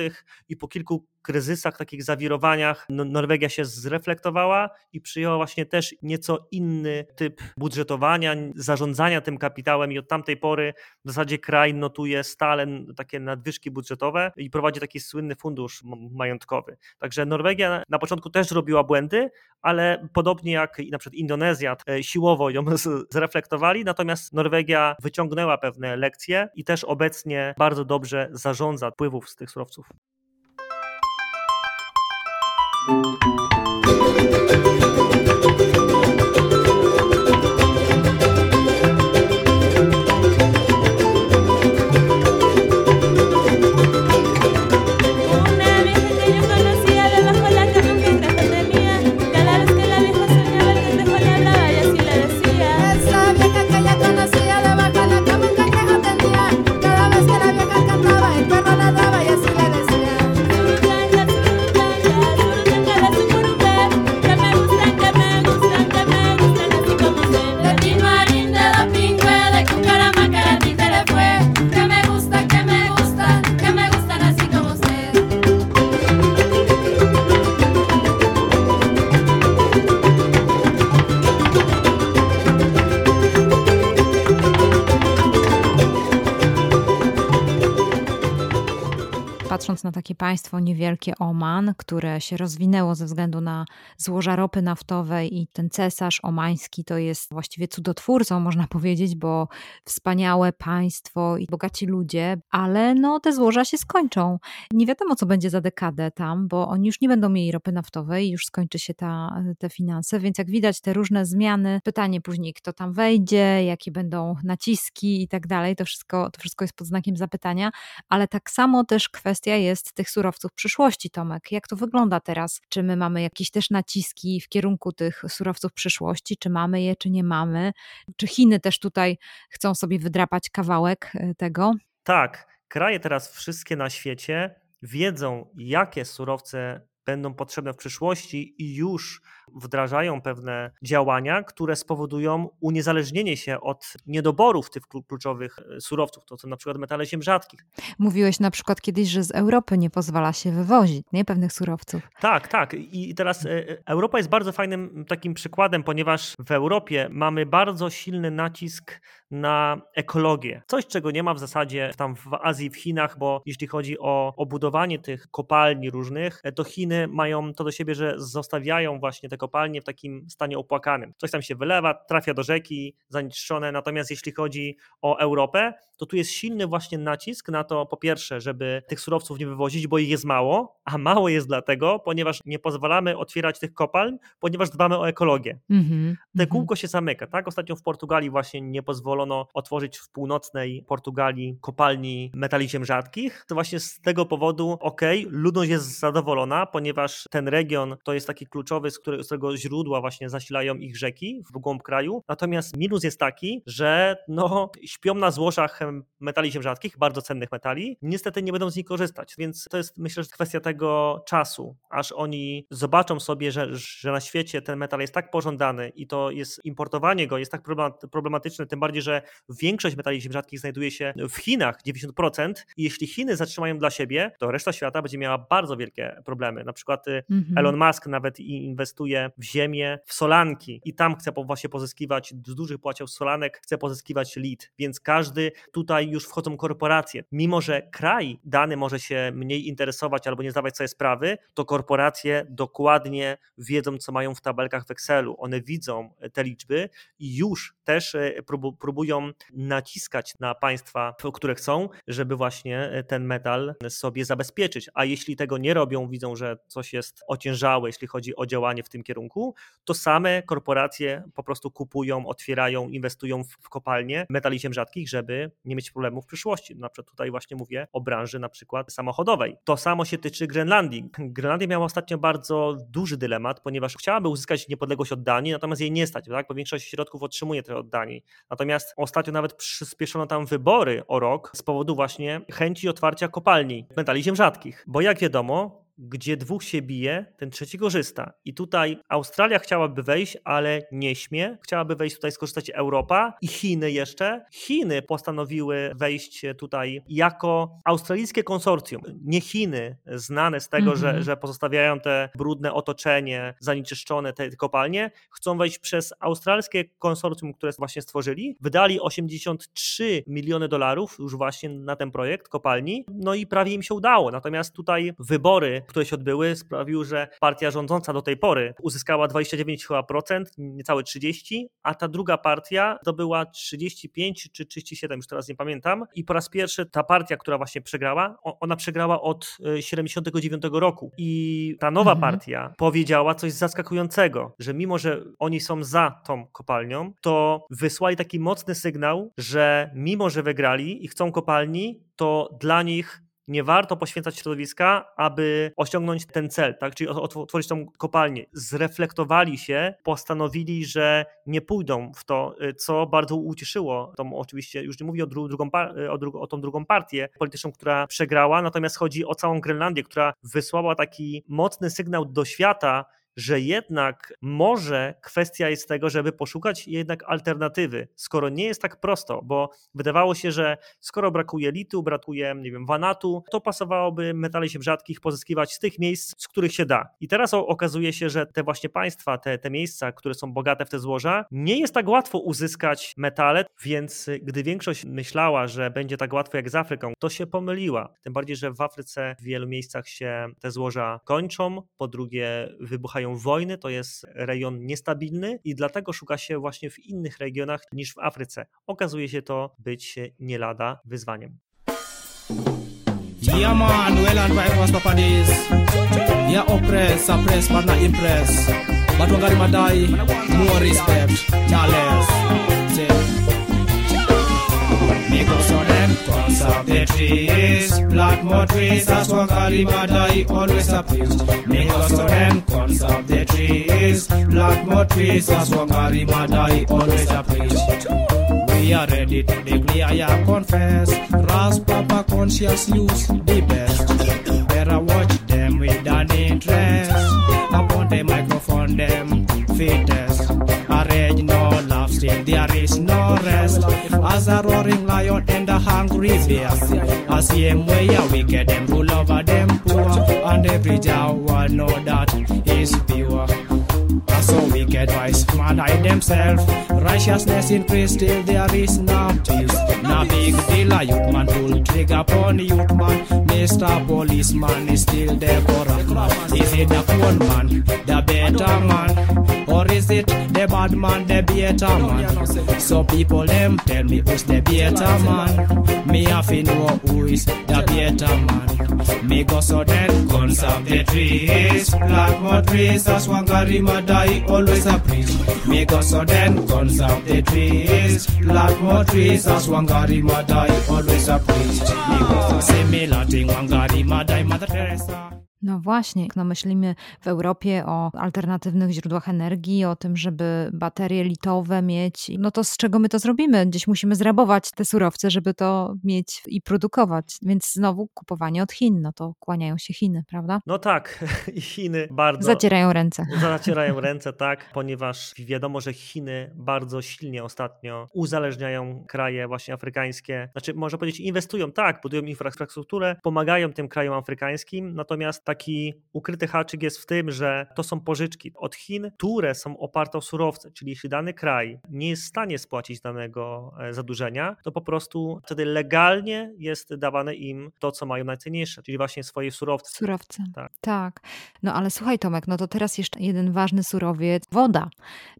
i po kilku kryzysach, takich zawirowaniach, no, Norwegia się zreflektowała i przyjęła właśnie też nieco inny typ budżetowania, zarządzania tym kapitałem i od tamtej pory w zasadzie kraj notuje stale takie nadwyżki budżetowe i prowadzi taki słynny fundusz majątkowy. Także Norwegia na początku też robiła błędy, ale podobnie jak na przykład Indonezja e, siłowo ją zreflektowali, natomiast Norwegia wyciągnęła pewne lekcje i też obecnie bardzo dobrze zarządza wpływów z tych surowców. Patrząc na takie państwo niewielkie Oman, które się rozwinęło ze względu na złoża ropy naftowej i ten cesarz omański to jest właściwie cudotwórcą, można powiedzieć, bo wspaniałe państwo i bogaci ludzie, ale no te złoża się skończą. Nie wiadomo, co będzie za dekadę tam, bo oni już nie będą mieli ropy naftowej, już skończy się ta, te finanse, więc jak widać te różne zmiany, pytanie później, kto tam wejdzie, jakie będą naciski i tak dalej, to wszystko, to wszystko jest pod znakiem zapytania, ale tak samo też kwestia jest tych surowców przyszłości, Tomek. Jak to wygląda teraz? Czy my mamy jakieś też naciski w kierunku tych surowców przyszłości? Czy mamy je, czy nie mamy? Czy Chiny też tutaj chcą sobie wydrapać kawałek e, tego? Tak, kraje teraz wszystkie na świecie wiedzą, jakie surowce będą potrzebne w przyszłości i już wdrażają pewne działania, które spowodują uniezależnienie się od niedoborów tych kluczowych e, surowców, to są na przykład metale ziem rzadkich. Mówiłeś na przykład kiedyś, że z Europy nie pozwala się wywozić nie? pewnych surowców. Tak, tak. I teraz e, e, Europa jest bardzo fajnym takim przykładem, ponieważ w Europie mamy bardzo silny nacisk na ekologię. Coś, czego nie ma w zasadzie tam w Azji, w Chinach, bo jeśli chodzi o, o budowanie tych kopalni różnych, to Chiny mają to do siebie, że zostawiają właśnie te kopalnie w takim stanie opłakanym. Coś tam się wylewa, trafia do rzeki, zanieczyszczone. Natomiast jeśli chodzi o Europę, to tu jest silny właśnie nacisk na to, po pierwsze, żeby tych surowców nie wywozić, bo ich jest mało, a mało jest dlatego, ponieważ nie pozwalamy otwierać tych kopalń, ponieważ dbamy o ekologię. Mm-hmm, Te mm-hmm. kółko się zamyka, tak? Ostatnio w Portugalii właśnie nie pozwolono otworzyć w północnej Portugalii kopalni metali ziem rzadkich. To właśnie z tego powodu, ok, ludność jest zadowolona, ponieważ ten region to jest taki kluczowy, z którego tego źródła właśnie zasilają ich rzeki w głąb kraju. Natomiast minus jest taki, że no, śpią na złożach metali ziem rzadkich, bardzo cennych metali, niestety nie będą z nich korzystać. Więc to jest myślę, że kwestia tego czasu, aż oni zobaczą sobie, że, że na świecie ten metal jest tak pożądany i to jest importowanie go jest tak problematyczne, tym bardziej, że większość metali ziem rzadkich znajduje się w Chinach, 90%. I jeśli Chiny zatrzymają dla siebie, to reszta świata będzie miała bardzo wielkie problemy. Na przykład y, mhm. Elon Musk nawet inwestuje w ziemię, w solanki i tam chce właśnie pozyskiwać z dużych płaciał solanek, chce pozyskiwać lead, więc każdy tutaj już wchodzą korporacje. Mimo, że kraj dany może się mniej interesować albo nie zdawać sobie sprawy, to korporacje dokładnie wiedzą, co mają w tabelkach w Excelu. One widzą te liczby i już też e, próbują naciskać na państwa, które chcą, żeby właśnie ten metal sobie zabezpieczyć. A jeśli tego nie robią, widzą, że coś jest ociężałe, jeśli chodzi o działanie w tym kierunku, to same korporacje po prostu kupują, otwierają, inwestują w, kopalnie metali ziem rzadkich, żeby nie mieć problemów w przyszłości. Na przykład tutaj właśnie mówię o branży na przykład samochodowej. To samo się tyczy Grenlandii. Grenlandia miała ostatnio bardzo duży dylemat, ponieważ chciałaby uzyskać niepodległość od Danii, natomiast jej nie stać, tak? bo większość środków otrzymuje to od Danii. Natomiast ostatnio nawet przyspieszono tam wybory o rok z powodu właśnie chęci otwarcia kopalni metali ziem rzadkich. Bo jak wiadomo, gdzie dwóch się bije, ten trzeci korzysta. I tutaj Australia chciałaby wejść, ale nie śmie. Chciałaby wejść tutaj, skorzystać Europa i Chiny jeszcze. Chiny postanowiły wejść tutaj jako australijskie konsorcjum. Nie Chiny, znane z tego, że, mhm. że pozostawiają te brudne otoczenie, zanieczyszczone te kopalnie, chcą wejść przez australijskie konsorcjum, które właśnie stworzyli. Wydali 83 miliony dolarów już właśnie na ten projekt kopalni, no i prawie im się udało. Natomiast tutaj wybory które się odbyły, sprawił, że partia rządząca do tej pory uzyskała 29 chyba procent, niecałe 30, a ta druga partia zdobyła 35 czy 37, już teraz nie pamiętam. I po raz pierwszy ta partia, która właśnie przegrała, ona przegrała od 79 e, roku. I ta nowa mhm. partia powiedziała coś zaskakującego, że mimo, że oni są za tą kopalnią, to wysłali taki mocny sygnał, że mimo, że wygrali i chcą kopalni, to dla nich nie warto poświęcać środowiska, aby osiągnąć ten cel, tak? czyli otworzyć tą kopalnię. Zreflektowali się, postanowili, że nie pójdą w to, y, co bardzo ucieszyło tą oczywiście, już nie mówię o, dru drugą, y, o, dru o tą drugą partię polityczną, która przegrała, natomiast chodzi o całą Grenlandię, która wysłała taki mocny sygnał do świata, że jednak może kwestia jest tego, żeby poszukać jednak alternatywy, skoro nie jest tak prosto, bo wydawało się, że skoro brakuje litu, brakuje, nie wiem, wanatu, to pasowałoby metali się rzadkich pozyskiwać z tych miejsc, z których się da. I teraz okazuje się, że te właśnie państwa, te, te miejsca, które są bogate w te złoża, nie jest tak łatwo uzyskać metale, więc gdy większość myślała, że będzie tak łatwo jak z Afryką, to się pomyliła. Tym bardziej, że w Afryce w wielu miejscach się te złoża kończą, po drugie wybuchają wojny, to jest rejon niestabilny i dlatego szuka się właśnie w innych regionach niż w Afryce. Okazuje się to być nie lada wyzwaniem. Yeah man, well and right was papa days. More respect, not Me go so them Tons of the trees Black mud trees As for Kalibada He always appears Me go so them Tons of the trees Black mud trees As for Kalibada He always appears we are ready to declare, I confess. Ras Papa conscious use the best. Better watch them with an interest. Upon the microphone, them fittest. Arrange no love, still there is no rest. As a roaring lion and a hungry bear. A same way a wicked them rule over them poor. And every Jawa know that is pure. So wicked wise man hide themselves. Righteousness increase till there is no peace. Now big deal a youth man pull trigger upon youth man. Mr. Policeman is still the corrupt man. Is it the poor man, the better man? Or is it the bad man, the better man? So people them tell me who's the better man. Me have to know who is the better man. Me go so then conserve the trees. Plant more trees as one garima die always a preach. Me go so then conserve the trees. Plant more trees as one garima die always a preach. Me go so similar thing one garima die Mother Teresa. No właśnie, no myślimy w Europie o alternatywnych źródłach energii, o tym, żeby baterie litowe mieć. No to z czego my to zrobimy? Gdzieś musimy zrabować te surowce, żeby to mieć i produkować. Więc znowu kupowanie od Chin, no to kłaniają się Chiny, prawda? No tak, i Chiny bardzo. Zacierają ręce. Zacierają ręce, tak, ponieważ wiadomo, że Chiny bardzo silnie ostatnio uzależniają kraje właśnie afrykańskie. Znaczy, można powiedzieć, inwestują, tak, budują infrastrukturę, pomagają tym krajom afrykańskim, natomiast taki ukryty haczyk jest w tym, że to są pożyczki od Chin, które są oparte o surowce, czyli jeśli dany kraj nie jest w stanie spłacić danego e, zadłużenia, to po prostu wtedy legalnie jest dawane im to, co mają najcenniejsze, czyli właśnie swoje surowce. Surowce. Tak. tak. No ale słuchaj Tomek, no to teraz jeszcze jeden ważny surowiec, woda.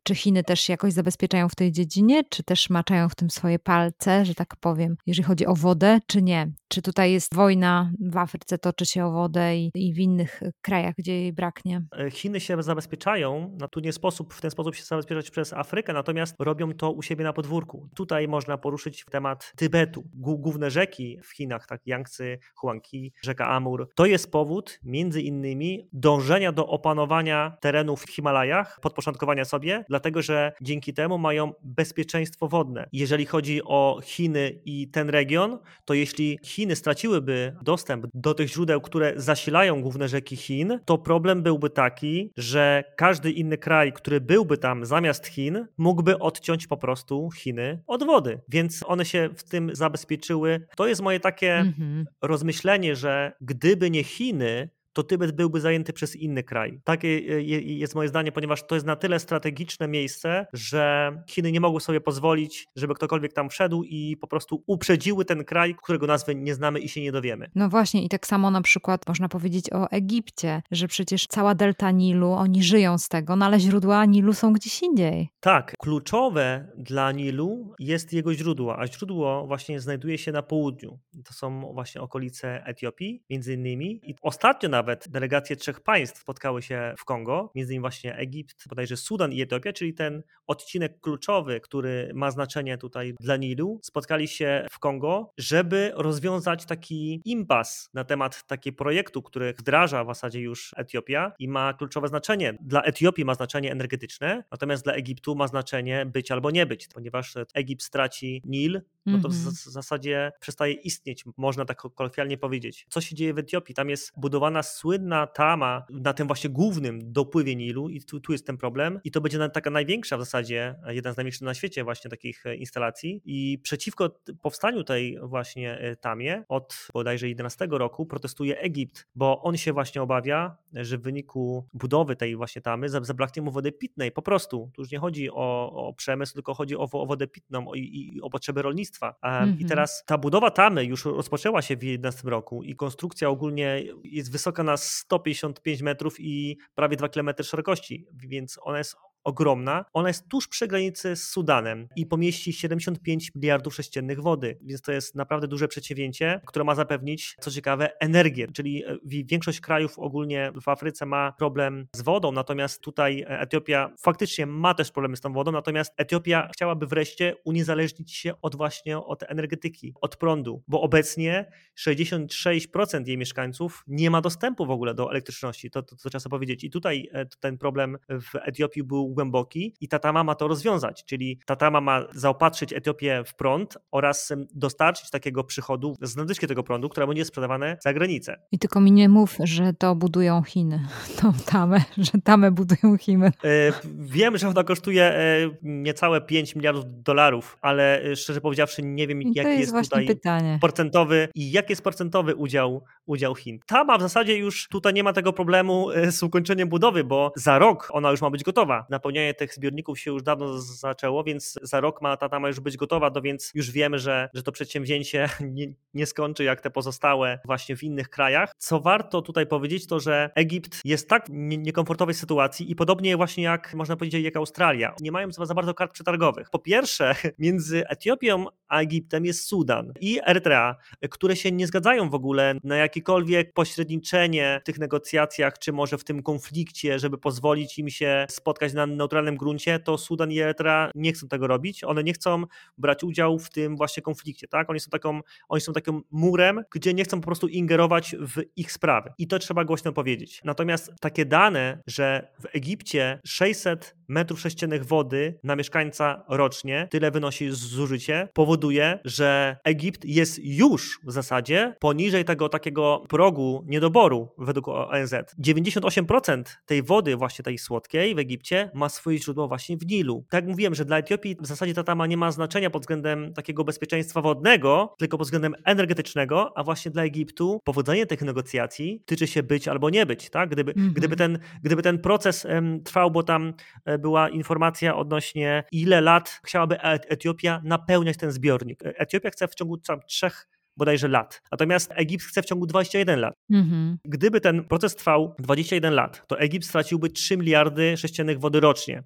Czy Chiny też jakoś zabezpieczają w tej dziedzinie, czy też maczają w tym swoje palce, że tak powiem, jeżeli chodzi o wodę, czy nie? Czy tutaj jest wojna w Afryce, toczy się o wodę i, i w innych krajach, gdzie jej braknie? E, Chiny się zabezpieczają, no tu nie sposób w ten sposób się zabezpieczać przez Afrykę, natomiast robią to u siebie na podwórku. Tutaj można poruszyć temat Tybetu. Główne rzeki w Chinach, tak Yangtze, Huangqi, rzeka Amur, to jest powód między innymi dążenia do opanowania terenów w Himalajach, podporządkowania sobie, dlatego że dzięki temu mają bezpieczeństwo wodne. Jeżeli chodzi o Chiny i ten region, to jeśli Chiny straciłyby dostęp do tych źródeł, które zasilają główne rzeki Chin, to problem byłby taki, że każdy inny kraj, który byłby tam zamiast Chin, mógłby odciąć po prostu Chiny od wody. Więc one się w tym zabezpieczyły. To jest moje takie Mhm. rozmyślenie, że gdyby nie Chiny, to Tybet byłby zajęty przez inny kraj. Takie e, je- jest moje zdanie, ponieważ to jest na tyle strategiczne miejsce, że Chiny nie mogły sobie pozwolić, żeby ktokolwiek tam wszedł i po prostu uprzedziły ten kraj, którego nazwy nie znamy i się nie dowiemy. No właśnie, i tak samo na przykład można powiedzieć o Egipcie, że przecież cała delta Nilu, oni żyją z tego, no ale źródła Nilu są gdzieś indziej. Tak, kluczowe dla Nilu jest jego źródło, a źródło właśnie znajduje się na południu. To są właśnie okolice Etiopii, między innymi. I ostatnio nawet delegacje trzech państw spotkały się w Kongo, między innymi właśnie Egipt, bodajże Sudan i Etiopia, czyli ten odcinek kluczowy, który ma znaczenie tutaj dla Nilu. Spotkali się w Kongo, żeby rozwiązać taki impas na temat takiego projektu, który wdraża w zasadzie już Etiopia i ma kluczowe znaczenie. Dla Etiopii ma znaczenie energetyczne, natomiast dla Egiptu ma znaczenie być albo nie być, ponieważ Egipt straci Nil, no to w Mhm. w zasadzie przestaje istnieć, można tak kolokwialnie powiedzieć. Co się dzieje w Etiopii? Tam jest budowana słynna tama na tym właśnie głównym dopływie Nilu i tu, tu jest ten problem i to będzie taka największa w zasadzie, jeden z największych na świecie właśnie takich instalacji i przeciwko powstaniu tej właśnie tamie od bodajże 11 roku protestuje Egipt, bo on się właśnie obawia, że w wyniku budowy tej właśnie tamy zabraknie mu wody pitnej, po prostu. Tu już nie chodzi o, o przemysł, tylko chodzi o, o wodę pitną i, i, o potrzeby rolnictwa. Mm -hmm. I mhm. teraz ta budowa tamy już rozpoczęła się w 2011 roku i konstrukcja ogólnie jest wysoka na 155 metrów i prawie 2 km szerokości, więc ona jest ogromna. Ona jest tuż przy granicy z Sudanem i pomieści 75 miliardów sześciennych wody, więc to jest naprawdę duże przedsięwzięcie, które ma zapewnić, co ciekawe, energię, czyli e, większość krajów ogólnie w Afryce ma problem z wodą, natomiast tutaj Etiopia faktycznie ma też problemy z tą wodą, natomiast Etiopia chciałaby wreszcie uniezależnić się od właśnie od energetyki, od prądu, bo obecnie 66% jej mieszkańców nie ma dostępu w ogóle do elektryczności, to, to, to trzeba powiedzieć. I tutaj e, ten problem w Etiopii był głęboki i Tatama ma to rozwiązać, czyli Tatama ma zaopatrzyć Etiopię w prąd oraz dostarczyć takiego przychodu z nadwyżki tego prądu, które będzie sprzedawane za granicę. I tylko mi nie mów, że to budują Chiny, tą tamę, że tamę budują Chiny. E, wiem, że ona kosztuje e, niecałe 5 miliardów dolarów, ale e, szczerze powiedziawszy nie wiem, jaki jest, jest tutaj pytanie. procentowy i jaki jest procentowy udział, udział Chin. Tama w zasadzie już tutaj nie ma tego problemu z ukończeniem budowy, bo za rok ona już ma być gotowa. Na napełnianie tych zbiorników się już dawno zaczęło, więc za rok ma ta tama już być gotowa, to więc już wiemy, że, że to przedsięwzięcie nie, nie skończy jak te pozostałe właśnie w innych krajach. Co warto tutaj powiedzieć, to że Egipt jest tak w niekomfortowej sytuacji i podobnie właśnie jak można powiedzieć jak Australia. Nie mają za bardzo kart przetargowych. Po pierwsze, między Etiopią a Egiptem jest Sudan i Erytrea, które się nie zgadzają w ogóle na jakiekolwiek pośredniczenie w tych negocjacjach, czy może w tym konflikcie, żeby pozwolić im się spotkać na neutralnym gruncie, to Sudan i Erytrea nie chcą tego robić. One nie chcą brać udziału w tym właśnie konflikcie, tak? Oni są, taką, oni są takim murem, gdzie nie chcą po prostu ingerować w ich sprawy. I to trzeba głośno powiedzieć. Natomiast takie dane, że w Egipcie 600 metrów sześciennych wody na mieszkańca rocznie, tyle wynosi zużycie, powoduje, że Egipt jest już w zasadzie poniżej tego takiego progu niedoboru według ONZ. 98% tej wody właśnie tej słodkiej w Egipcie ma swoje źródło właśnie w Nilu. Tak jak mówiłem, że dla Etiopii w zasadzie ta tama nie ma znaczenia pod względem takiego bezpieczeństwa wodnego, tylko pod względem energetycznego, a właśnie dla Egiptu powodzenie tych negocjacji tyczy się być albo nie być. Tak? Gdyby, mm -hmm. gdyby, ten, gdyby ten proces um, trwał, bo tam um, była informacja odnośnie ile lat chciałaby Etiopia napełniać ten zbiornik. E, Etiopia chce w ciągu tam trzech bodajże lat. Natomiast Egipt chce w ciągu 21 lat. Mhm. Gdyby ten proces trwał 21 lat, to Egipt straciłby 3 miliardy sześciennych wody rocznie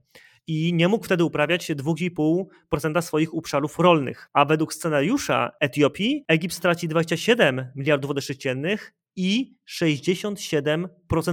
i nie mógł wtedy uprawiać 2,5% swoich obszarów rolnych. A według scenariusza Etiopii Egipt straci 27 miliardów wody sześciennych i 67%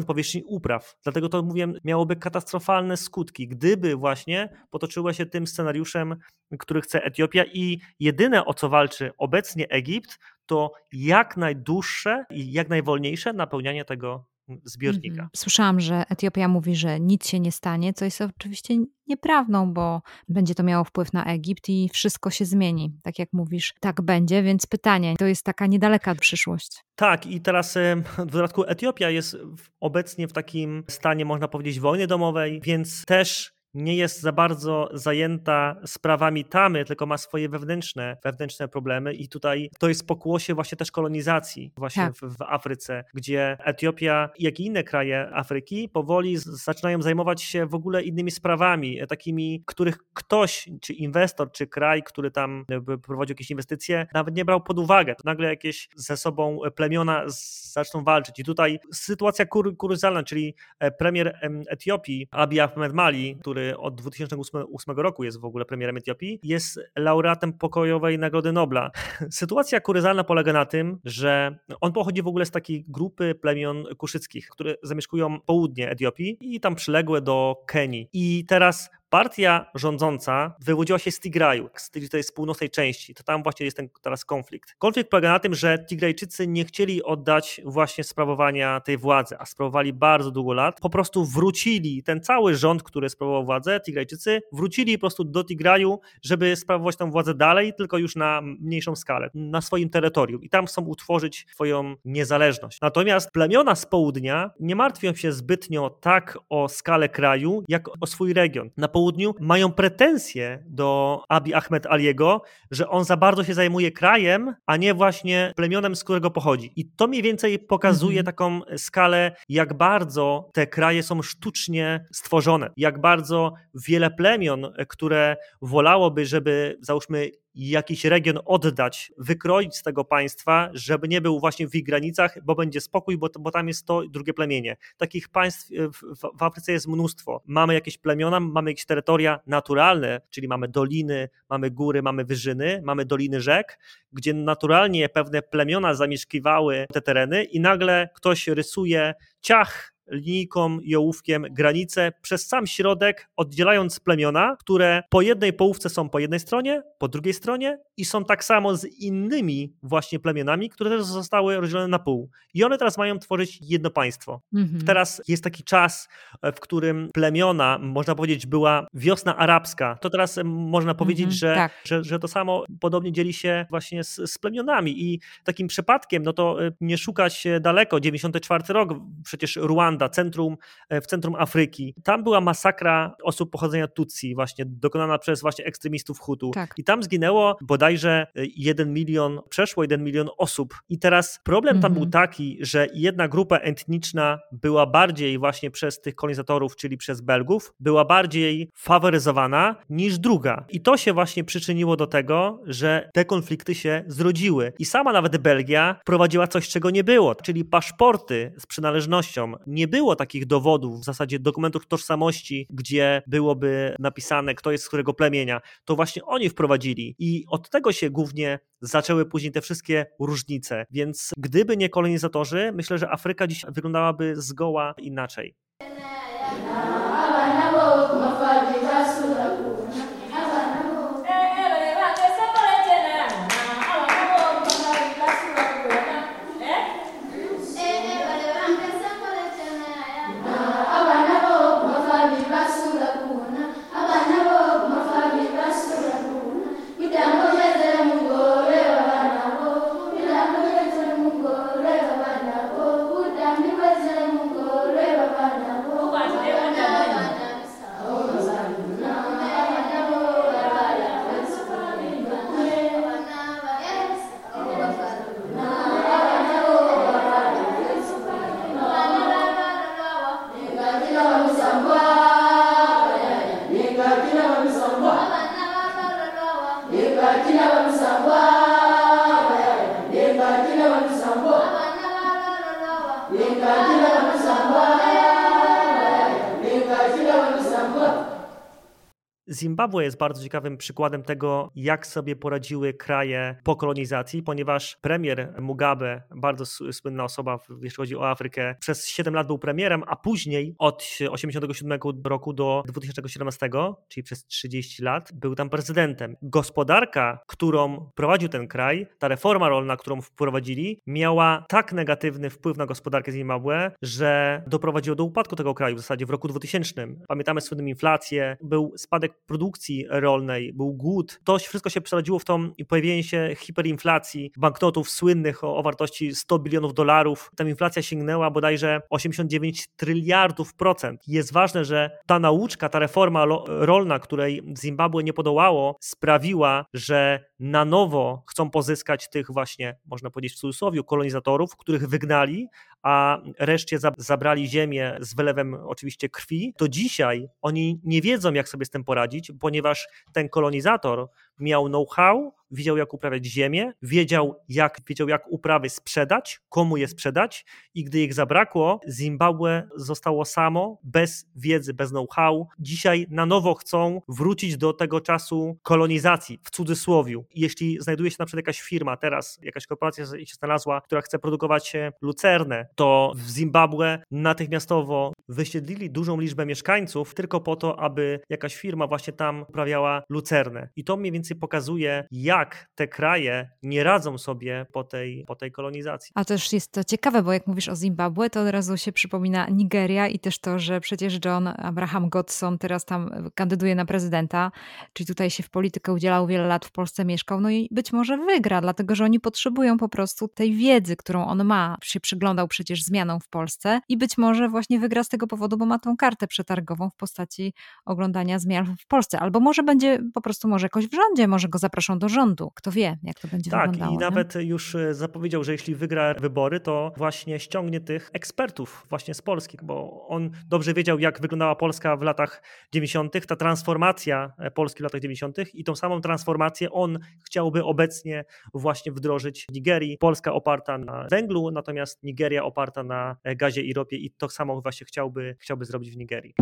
powierzchni upraw. Dlatego to mówiłem, miałoby katastrofalne skutki, gdyby właśnie potoczyło się tym scenariuszem, który chce Etiopia i jedyne o co walczy obecnie Egipt, to jak najdłuższe i jak najwolniejsze napełnianie tego zbiornika. Mhm. Słyszałam, że Etiopia mówi, że nic się nie stanie, co jest oczywiście nieprawdą, bo będzie to miało wpływ na Egipt i wszystko się zmieni. Tak jak mówisz, tak będzie, więc pytanie, to jest taka niedaleka przyszłość. Tak, i teraz w dodatku Etiopia jest obecnie w takim stanie, można powiedzieć, wojny domowej, więc też nie jest za bardzo zajęta sprawami tamy, tylko ma swoje wewnętrzne, wewnętrzne problemy i tutaj to jest pokłosie właśnie też kolonizacji właśnie tak. w, w, Afryce, gdzie Etiopia, jak i inne kraje Afryki powoli zaczynają zajmować się w ogóle innymi sprawami, takimi, których ktoś, czy inwestor, czy kraj, który tam prowadził jakieś inwestycje, nawet nie brał pod uwagę. To nagle jakieś ze sobą plemiona zaczną walczyć i tutaj sytuacja kur, kuryzalna, czyli e, premier Etiopii, Abiy Ahmed Mali, który który od 2008 roku jest w ogóle premierem Etiopii, jest laureatem pokojowej Nagrody Nobla. Sytuacja kuryzalna polega na tym, że on pochodzi w ogóle z takiej grupy plemion kuszyckich, które zamieszkują południe Etiopii i tam przyległe do Kenii. I teraz partia rządząca wywodziła się z Tigraju, z tej północnej części. To tam właśnie jest ten teraz konflikt. Konflikt polega na tym, że Tigrajczycy nie chcieli oddać właśnie sprawowania tej władzy, a sprawowali bardzo długo lat. Po prostu wrócili, ten cały rząd, który sprawował władzę, Tigrajczycy, wrócili po prostu do Tigraju, żeby sprawować tę władzę dalej, tylko już na mniejszą skalę, na swoim terytorium. I tam chcą utworzyć swoją niezależność. Natomiast plemiona z południa nie martwią się zbytnio tak o skalę kraju, jak o swój region. Na południu mają pretensje do Abi Ahmed Aliego, że on za bardzo się zajmuje krajem, a nie właśnie plemionem, z którego pochodzi. I to mniej więcej pokazuje mhm. taką skalę, jak bardzo te kraje są sztucznie stworzone, jak bardzo wiele plemion, które wolałoby, żeby załóżmy jakiś region oddać, wykroić z tego państwa, żeby nie był właśnie w ich granicach, bo będzie spokój, bo, bo tam jest to drugie plemienie. Takich państw e, w, w, Afryce jest mnóstwo. Mamy jakieś plemiona, mamy jakieś terytoria naturalne, czyli mamy doliny, mamy góry, mamy wyżyny, mamy doliny rzek, gdzie naturalnie pewne plemiona zamieszkiwały te tereny i nagle ktoś rysuje ciach linijką i ołówkiem granicę przez sam środek, oddzielając plemiona, które po jednej połówce są po jednej stronie, po drugiej stronie i są tak samo z innymi właśnie plemionami, które też zostały rozdzielone na pół. I one teraz mają tworzyć jedno państwo. Mhm. Teraz jest taki czas, w którym plemiona, można powiedzieć, była wiosna arabska. To teraz można powiedzieć, mhm, że, tak. że, że to samo podobnie dzieli się właśnie z, z plemionami. I takim przypadkiem, no to e, nie szukać daleko, 94 rok, przecież Ruanda Ruanda, centrum, e, w centrum Afryki. Tam była masakra osób pochodzenia Tutsi, właśnie dokonana przez właśnie ekstremistów Hutu. Tak. I tam zginęło bodajże 1 milion, przeszło 1 milion osób. I teraz problem mhm. tam był mhm. taki, że jedna grupa etniczna była bardziej właśnie przez tych kolonizatorów, czyli przez Belgów, była bardziej faworyzowana niż druga. I to się właśnie przyczyniło do tego, że te konflikty się zrodziły. I sama nawet Belgia prowadziła coś, czego nie było, czyli paszporty z przynależnością nie było takich dowodów, w zasadzie dokumentów tożsamości, gdzie byłoby napisane, kto jest z którego plemienia, to właśnie oni wprowadzili. I od tego się głównie zaczęły później te wszystkie różnice. Więc gdyby nie kolonizatorzy, myślę, że Afryka dziś wyglądałaby zgoła inaczej. Zimbabwe jest bardzo ciekawym przykładem tego, jak sobie poradziły kraje po kolonizacji, ponieważ premier Mugabe, bardzo słynna osoba, jeśli chodzi o Afrykę, przez 7 lat był premierem, a później od 1987 roku do 2017, czyli przez 30 lat, był tam prezydentem. Gospodarka, którą prowadził ten kraj, ta reforma rolna, którą wprowadzili, miała tak negatywny wpływ na gospodarkę Zimbabwe, że doprowadziło do upadku tego kraju w zasadzie w roku 2000. Pamiętamy słynną inflację, był spadek produkcji rolnej, był głód. To wszystko się przerodziło w tą pojawienie się hiperinflacji, banknotów słynnych o, o wartości 100 bilionów dolarów. Ta inflacja sięgnęła bodajże 89 tryliardów procent. Jest ważne, że ta nauczka, ta reforma rolna, której Zimbabwe nie podołało, sprawiła, że na nowo chcą pozyskać tych właśnie, można powiedzieć w cudzysłowie, kolonizatorów, których wygnali, a reszcie zabrali ziemię z wylewem oczywiście krwi, to dzisiaj oni nie wiedzą, jak sobie z tym poradzić, ponieważ ten kolonizator miał know-how, wiedział jak uprawiać ziemię, wiedział jak, wiedział jak uprawy sprzedać, komu je sprzedać i gdy ich zabrakło, Zimbabwe zostało samo, bez wiedzy, bez know-how. Dzisiaj na nowo chcą wrócić do tego czasu kolonizacji, w cudzysłowiu. Jeśli znajduje się na przykład jakaś firma teraz, jakaś korporacja się znalazła, która chce produkować lucernę, to w Zimbabwe natychmiastowo wysiedlili dużą liczbę mieszkańców tylko po to, aby jakaś firma właśnie tam uprawiała lucernę. I to mniej więcej pokazuje, jak te kraje nie radzą sobie po tej, po tej kolonizacji. A też jest to ciekawe, bo jak mówisz o Zimbabwe, to od razu się przypomina Nigeria i też to, że przecież John Abraham Godson teraz tam kandyduje na prezydenta, czyli tutaj się w politykę udzielał wiele lat, w Polsce mieszkał, no i być może wygra, dlatego że oni potrzebują po prostu tej wiedzy, którą on ma. Się przyglądał przecież zmianom w Polsce i być może właśnie wygra z tego powodu, bo ma tą kartę przetargową w postaci oglądania zmian w Polsce. Albo może będzie po prostu może jakoś w rządzie, może go zaproszą do rządu. Kto wie, jak to będzie tak, wyglądało. Tak, i nawet już e, zapowiedział, że jeśli wygra wybory, to właśnie ściągnie tych ekspertów właśnie z Polski, bo on dobrze wiedział, jak wyglądała Polska w latach 90., ta transformacja e, Polski w latach 90. i tą samą transformację on chciałby obecnie właśnie wdrożyć w Nigerii. Polska oparta na węglu, natomiast Nigeria oparta na e, gazie i ropie i to samo właśnie chciałby, chciałby zrobić w Nigerii.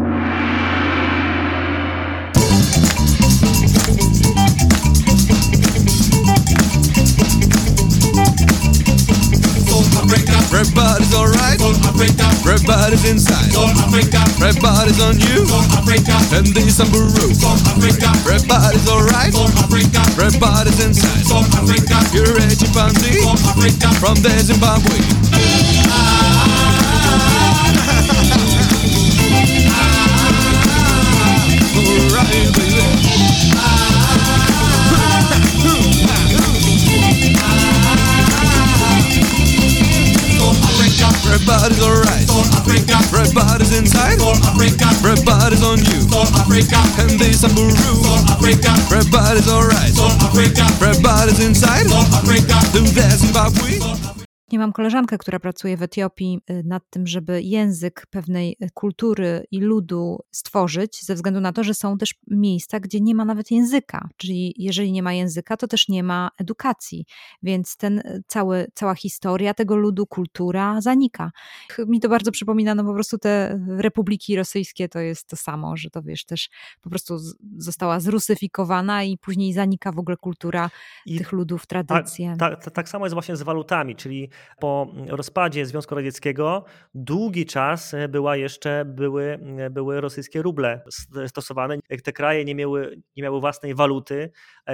Everybody's alright. All Africa. Everybody's inside. All Africa. Everybody's on you. Africa. And these some Peru. Everybody's alright. All Africa. Everybody's inside. All Africa. You're a chimpanzee. All Africa. From the Zimbabwe. Everybody's alright. For Africa. Everybody's inside. For Africa. Everybody's on you. For Africa. And they samburu. For Africa. Everybody's alright. For Africa. Everybody's inside. For Africa. Do that Zimbabwe. Nie mam koleżankę, która pracuje w Etiopii y, nad tym, żeby język pewnej y, kultury i ludu stworzyć, ze względu na to, że są też miejsca, gdzie nie ma nawet języka. Czyli jeżeli nie ma języka, to też nie ma edukacji. Więc ten y, cały, cała historia tego ludu, kultura zanika. Mi to bardzo przypomina, no po prostu te republiki rosyjskie to jest to samo, że to wiesz, też po prostu została zrusyfikowana i później zanika w ogóle kultura I tych ludów, tradycje. Tak, tak, tak samo jest właśnie z walutami, czyli po rozpadzie Związku Radzieckiego długi czas była jeszcze, były, były rosyjskie ruble stosowane. Te kraje nie miały, nie miały własnej waluty,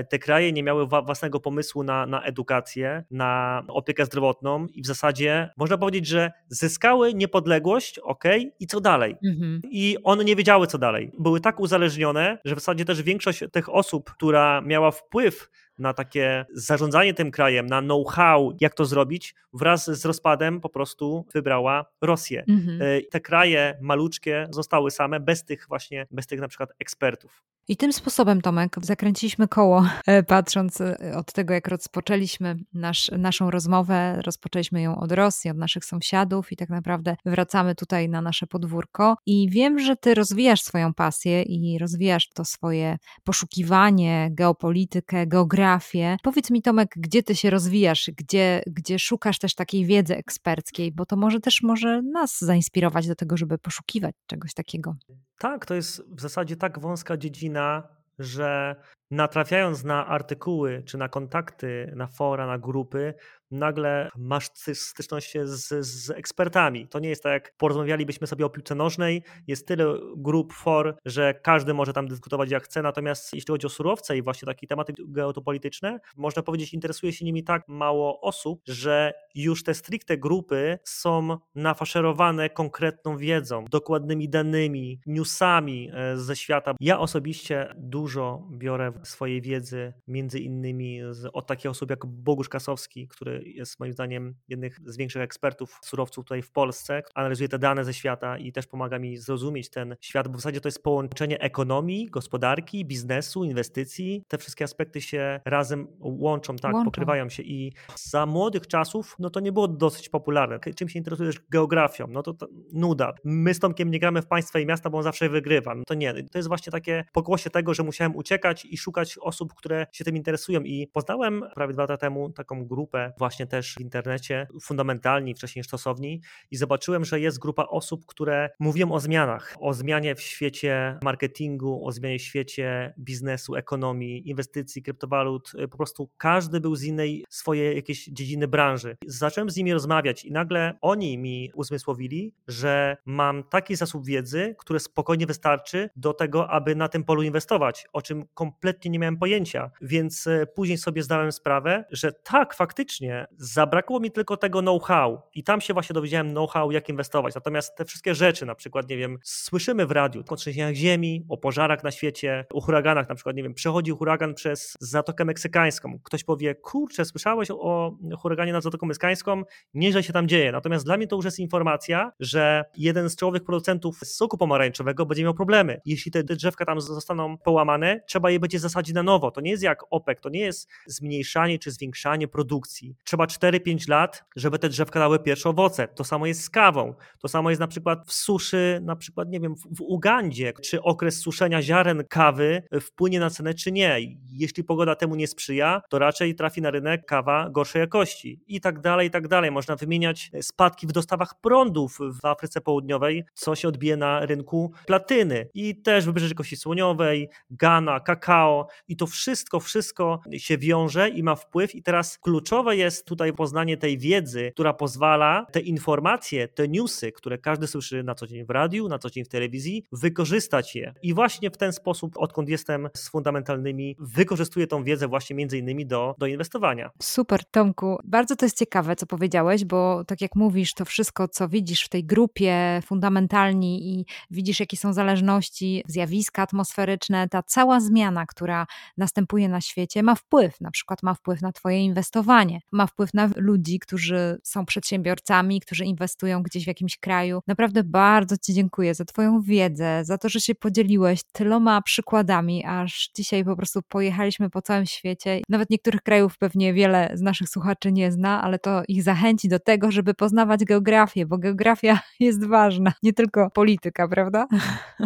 te kraje nie miały własnego pomysłu na, na edukację, na opiekę zdrowotną i w zasadzie można powiedzieć, że zyskały niepodległość, ok, i co dalej? Mhm. I one nie wiedziały, co dalej. Były tak uzależnione, że w zasadzie też większość tych osób, która miała wpływ na takie zarządzanie tym krajem, na know-how, jak to zrobić, wraz z rozpadem po prostu wybrała Rosję. Mhm. E, te kraje maluczkie zostały same bez tych właśnie, bez tych na przykład ekspertów. I tym sposobem, Tomek, zakręciliśmy koło, e, patrząc e, od tego, jak rozpoczęliśmy nasz, naszą rozmowę. Rozpoczęliśmy ją od Rosji, od naszych sąsiadów i tak naprawdę wracamy tutaj na nasze podwórko. I wiem, że ty rozwijasz swoją pasję i rozwijasz to swoje poszukiwanie, geopolitykę, geografię. Powiedz mi, Tomek, gdzie ty się rozwijasz, gdzie, gdzie szukasz też takiej wiedzy eksperckiej, bo to może też może nas zainspirować do tego, żeby poszukiwać czegoś takiego. Tak, to jest w zasadzie tak wąska dziedzina, że natrafiając na artykuły czy na kontakty, na fora, na grupy, nagle masz styczność z, z ekspertami. To nie jest tak, jak porozmawialibyśmy sobie o piłce nożnej, jest tyle grup, for, że każdy może tam dyskutować jak chce, natomiast jeśli chodzi o surowce i właśnie takie tematy geopolityczne, można powiedzieć, interesuje się nimi tak mało osób, że już te stricte grupy są nafaszerowane konkretną wiedzą, dokładnymi danymi, newsami e, ze świata. Ja osobiście dużo biorę swojej wiedzy, między innymi od takich osób jak Bogusz Kasowski, który jest moim zdaniem jednych z większych ekspertów surowców tutaj w Polsce. Analizuje te dane ze świata i też pomaga mi zrozumieć ten świat, bo w zasadzie to jest połączenie ekonomii, gospodarki, biznesu, inwestycji. Te wszystkie aspekty się razem łączą, tak, Łączą. pokrywają się i za młodych czasów, no to nie było dosyć popularne. Czym się interesujesz? Geografią, no to, to nuda. My z Tomkiem nie gramy w państwa i miasta, bo on zawsze wygrywa. No to nie, to jest właśnie takie pokłosie tego, że musiałem uciekać i szukać osób, które się tym interesują i poznałem prawie dwa lata temu taką grupę właśnie też w internecie, fundamentalni, wcześniej stosowni i zobaczyłem, że jest grupa osób, które mówią o zmianach, o zmianie w świecie marketingu, o zmianie w świecie biznesu, ekonomii, inwestycji, kryptowalut. Po prostu każdy był z innej swojej jakiejś dziedziny branży. Zacząłem z nimi rozmawiać i nagle oni mi uzmysłowili, że mam taki zasób wiedzy, który spokojnie wystarczy do tego, aby na tym polu inwestować, o czym kompletnie nie miałem pojęcia. Więc e, później sobie zdałem sprawę, że tak, faktycznie, zabrakło mi tylko tego know-how i tam się właśnie dowiedziałem know-how, jak inwestować. Natomiast te wszystkie rzeczy, na przykład, nie wiem, słyszymy w radiu o trzęsieniach ziemi, o pożarach na świecie, o huraganach, na przykład, nie wiem, przechodzi huragan przez Zatokę Meksykańską. Ktoś powie, kurczę, słyszałeś o huraganie nad Zatoką Meksykańską? Nieźle się tam dzieje. Natomiast dla mnie to już jest informacja, że jeden z czołowych producentów soku pomarańczowego będzie miał problemy. Jeśli te drzewka tam zostaną połamane, trzeba je będzie zasadzić na nowo. To nie jest jak OPEC, to nie jest zmniejszanie czy zwiększanie produkcji. Trzeba 4-5 lat, żeby te drzewka dały pierwsze owoce. To samo jest z kawą. To samo jest na przykład w suszy, na przykład, nie wiem, w Ugandzie. Czy okres suszenia ziaren kawy wpłynie na cenę, czy nie. Jeśli pogoda temu nie sprzyja, to raczej trafi na rynek kawa gorszej jakości. I tak dalej, i tak dalej. Można wymieniać spadki w dostawach prądów w Afryce Południowej, co się odbije na rynku platyny. I też wybrzeże Kości Słoniowej, Ghana, kakao. I to wszystko, wszystko się wiąże i ma wpływ. I teraz kluczowe jest tutaj poznanie tej wiedzy, która pozwala te informacje, te newsy, które każdy słyszy na co dzień w radiu, na co dzień w telewizji, wykorzystać je. I właśnie w ten sposób, odkąd jestem z fundamentalnymi, wykorzystuję tą wiedzę właśnie między innymi do, do inwestowania. Super, Tomku. Bardzo to jest ciekawe, co powiedziałeś, bo tak jak mówisz, to wszystko, co widzisz w tej grupie fundamentalni i widzisz, jakie są zależności, zjawiska atmosferyczne, ta cała zmiana, która następuje na świecie, ma wpływ. Na przykład ma wpływ na Twoje inwestowanie, ma wpływ na ludzi, którzy są przedsiębiorcami, którzy inwestują gdzieś w jakimś kraju. Naprawdę bardzo Ci dziękuję za Twoją wiedzę, za to, że się podzieliłeś tyloma przykładami, aż dzisiaj po prostu pojechaliśmy po całym świecie. Nawet niektórych krajów pewnie wiele z naszych słuchaczy nie zna, ale to ich zachęci do tego, żeby poznawać geografię, bo geografia jest ważna, nie tylko polityka, prawda?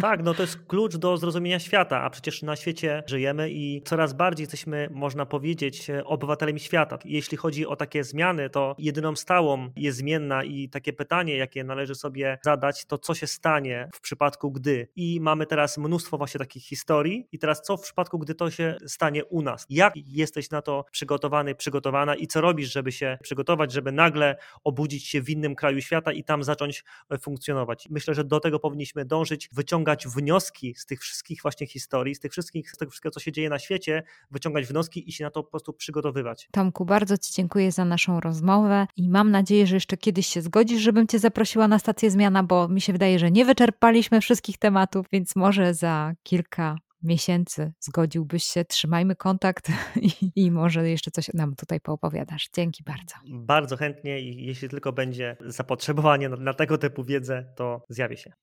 Tak, no to jest klucz do zrozumienia świata, a przecież na świecie żyjemy i coraz bardziej jesteśmy, można powiedzieć, obywatelami świata. Jeśli chodzi o takie zmiany, to jedyną stałą jest zmienna i takie pytanie, jakie należy sobie zadać, to co się stanie w przypadku gdy. I mamy teraz mnóstwo właśnie takich historii i teraz co w przypadku, gdy to się stanie u nas? Jak jesteś na to przygotowany, przygotowana i co robisz, żeby się przygotować, żeby nagle obudzić się w innym kraju świata i tam zacząć e, funkcjonować? Myślę, że do tego powinniśmy dążyć, wyciągać wnioski z tych wszystkich właśnie historii, z tych wszystkich, z tego wszystkiego, co się dzieje na świecie, wyciągać wnioski i się na to po prostu przygotowywać. Tomku, bardzo Ci dziękuję za naszą rozmowę i mam nadzieję, że jeszcze kiedyś się zgodzisz, żebym Cię zaprosiła na stację Zmiana, bo mi się wydaje, że nie wyczerpaliśmy wszystkich tematów, więc może za kilka miesięcy zgodziłbyś się, trzymajmy kontakt i, i, może jeszcze coś nam tutaj poopowiadasz. Dzięki bardzo. Bardzo chętnie i jeśli tylko będzie zapotrzebowanie na, na tego typu wiedzę, to zjawię się.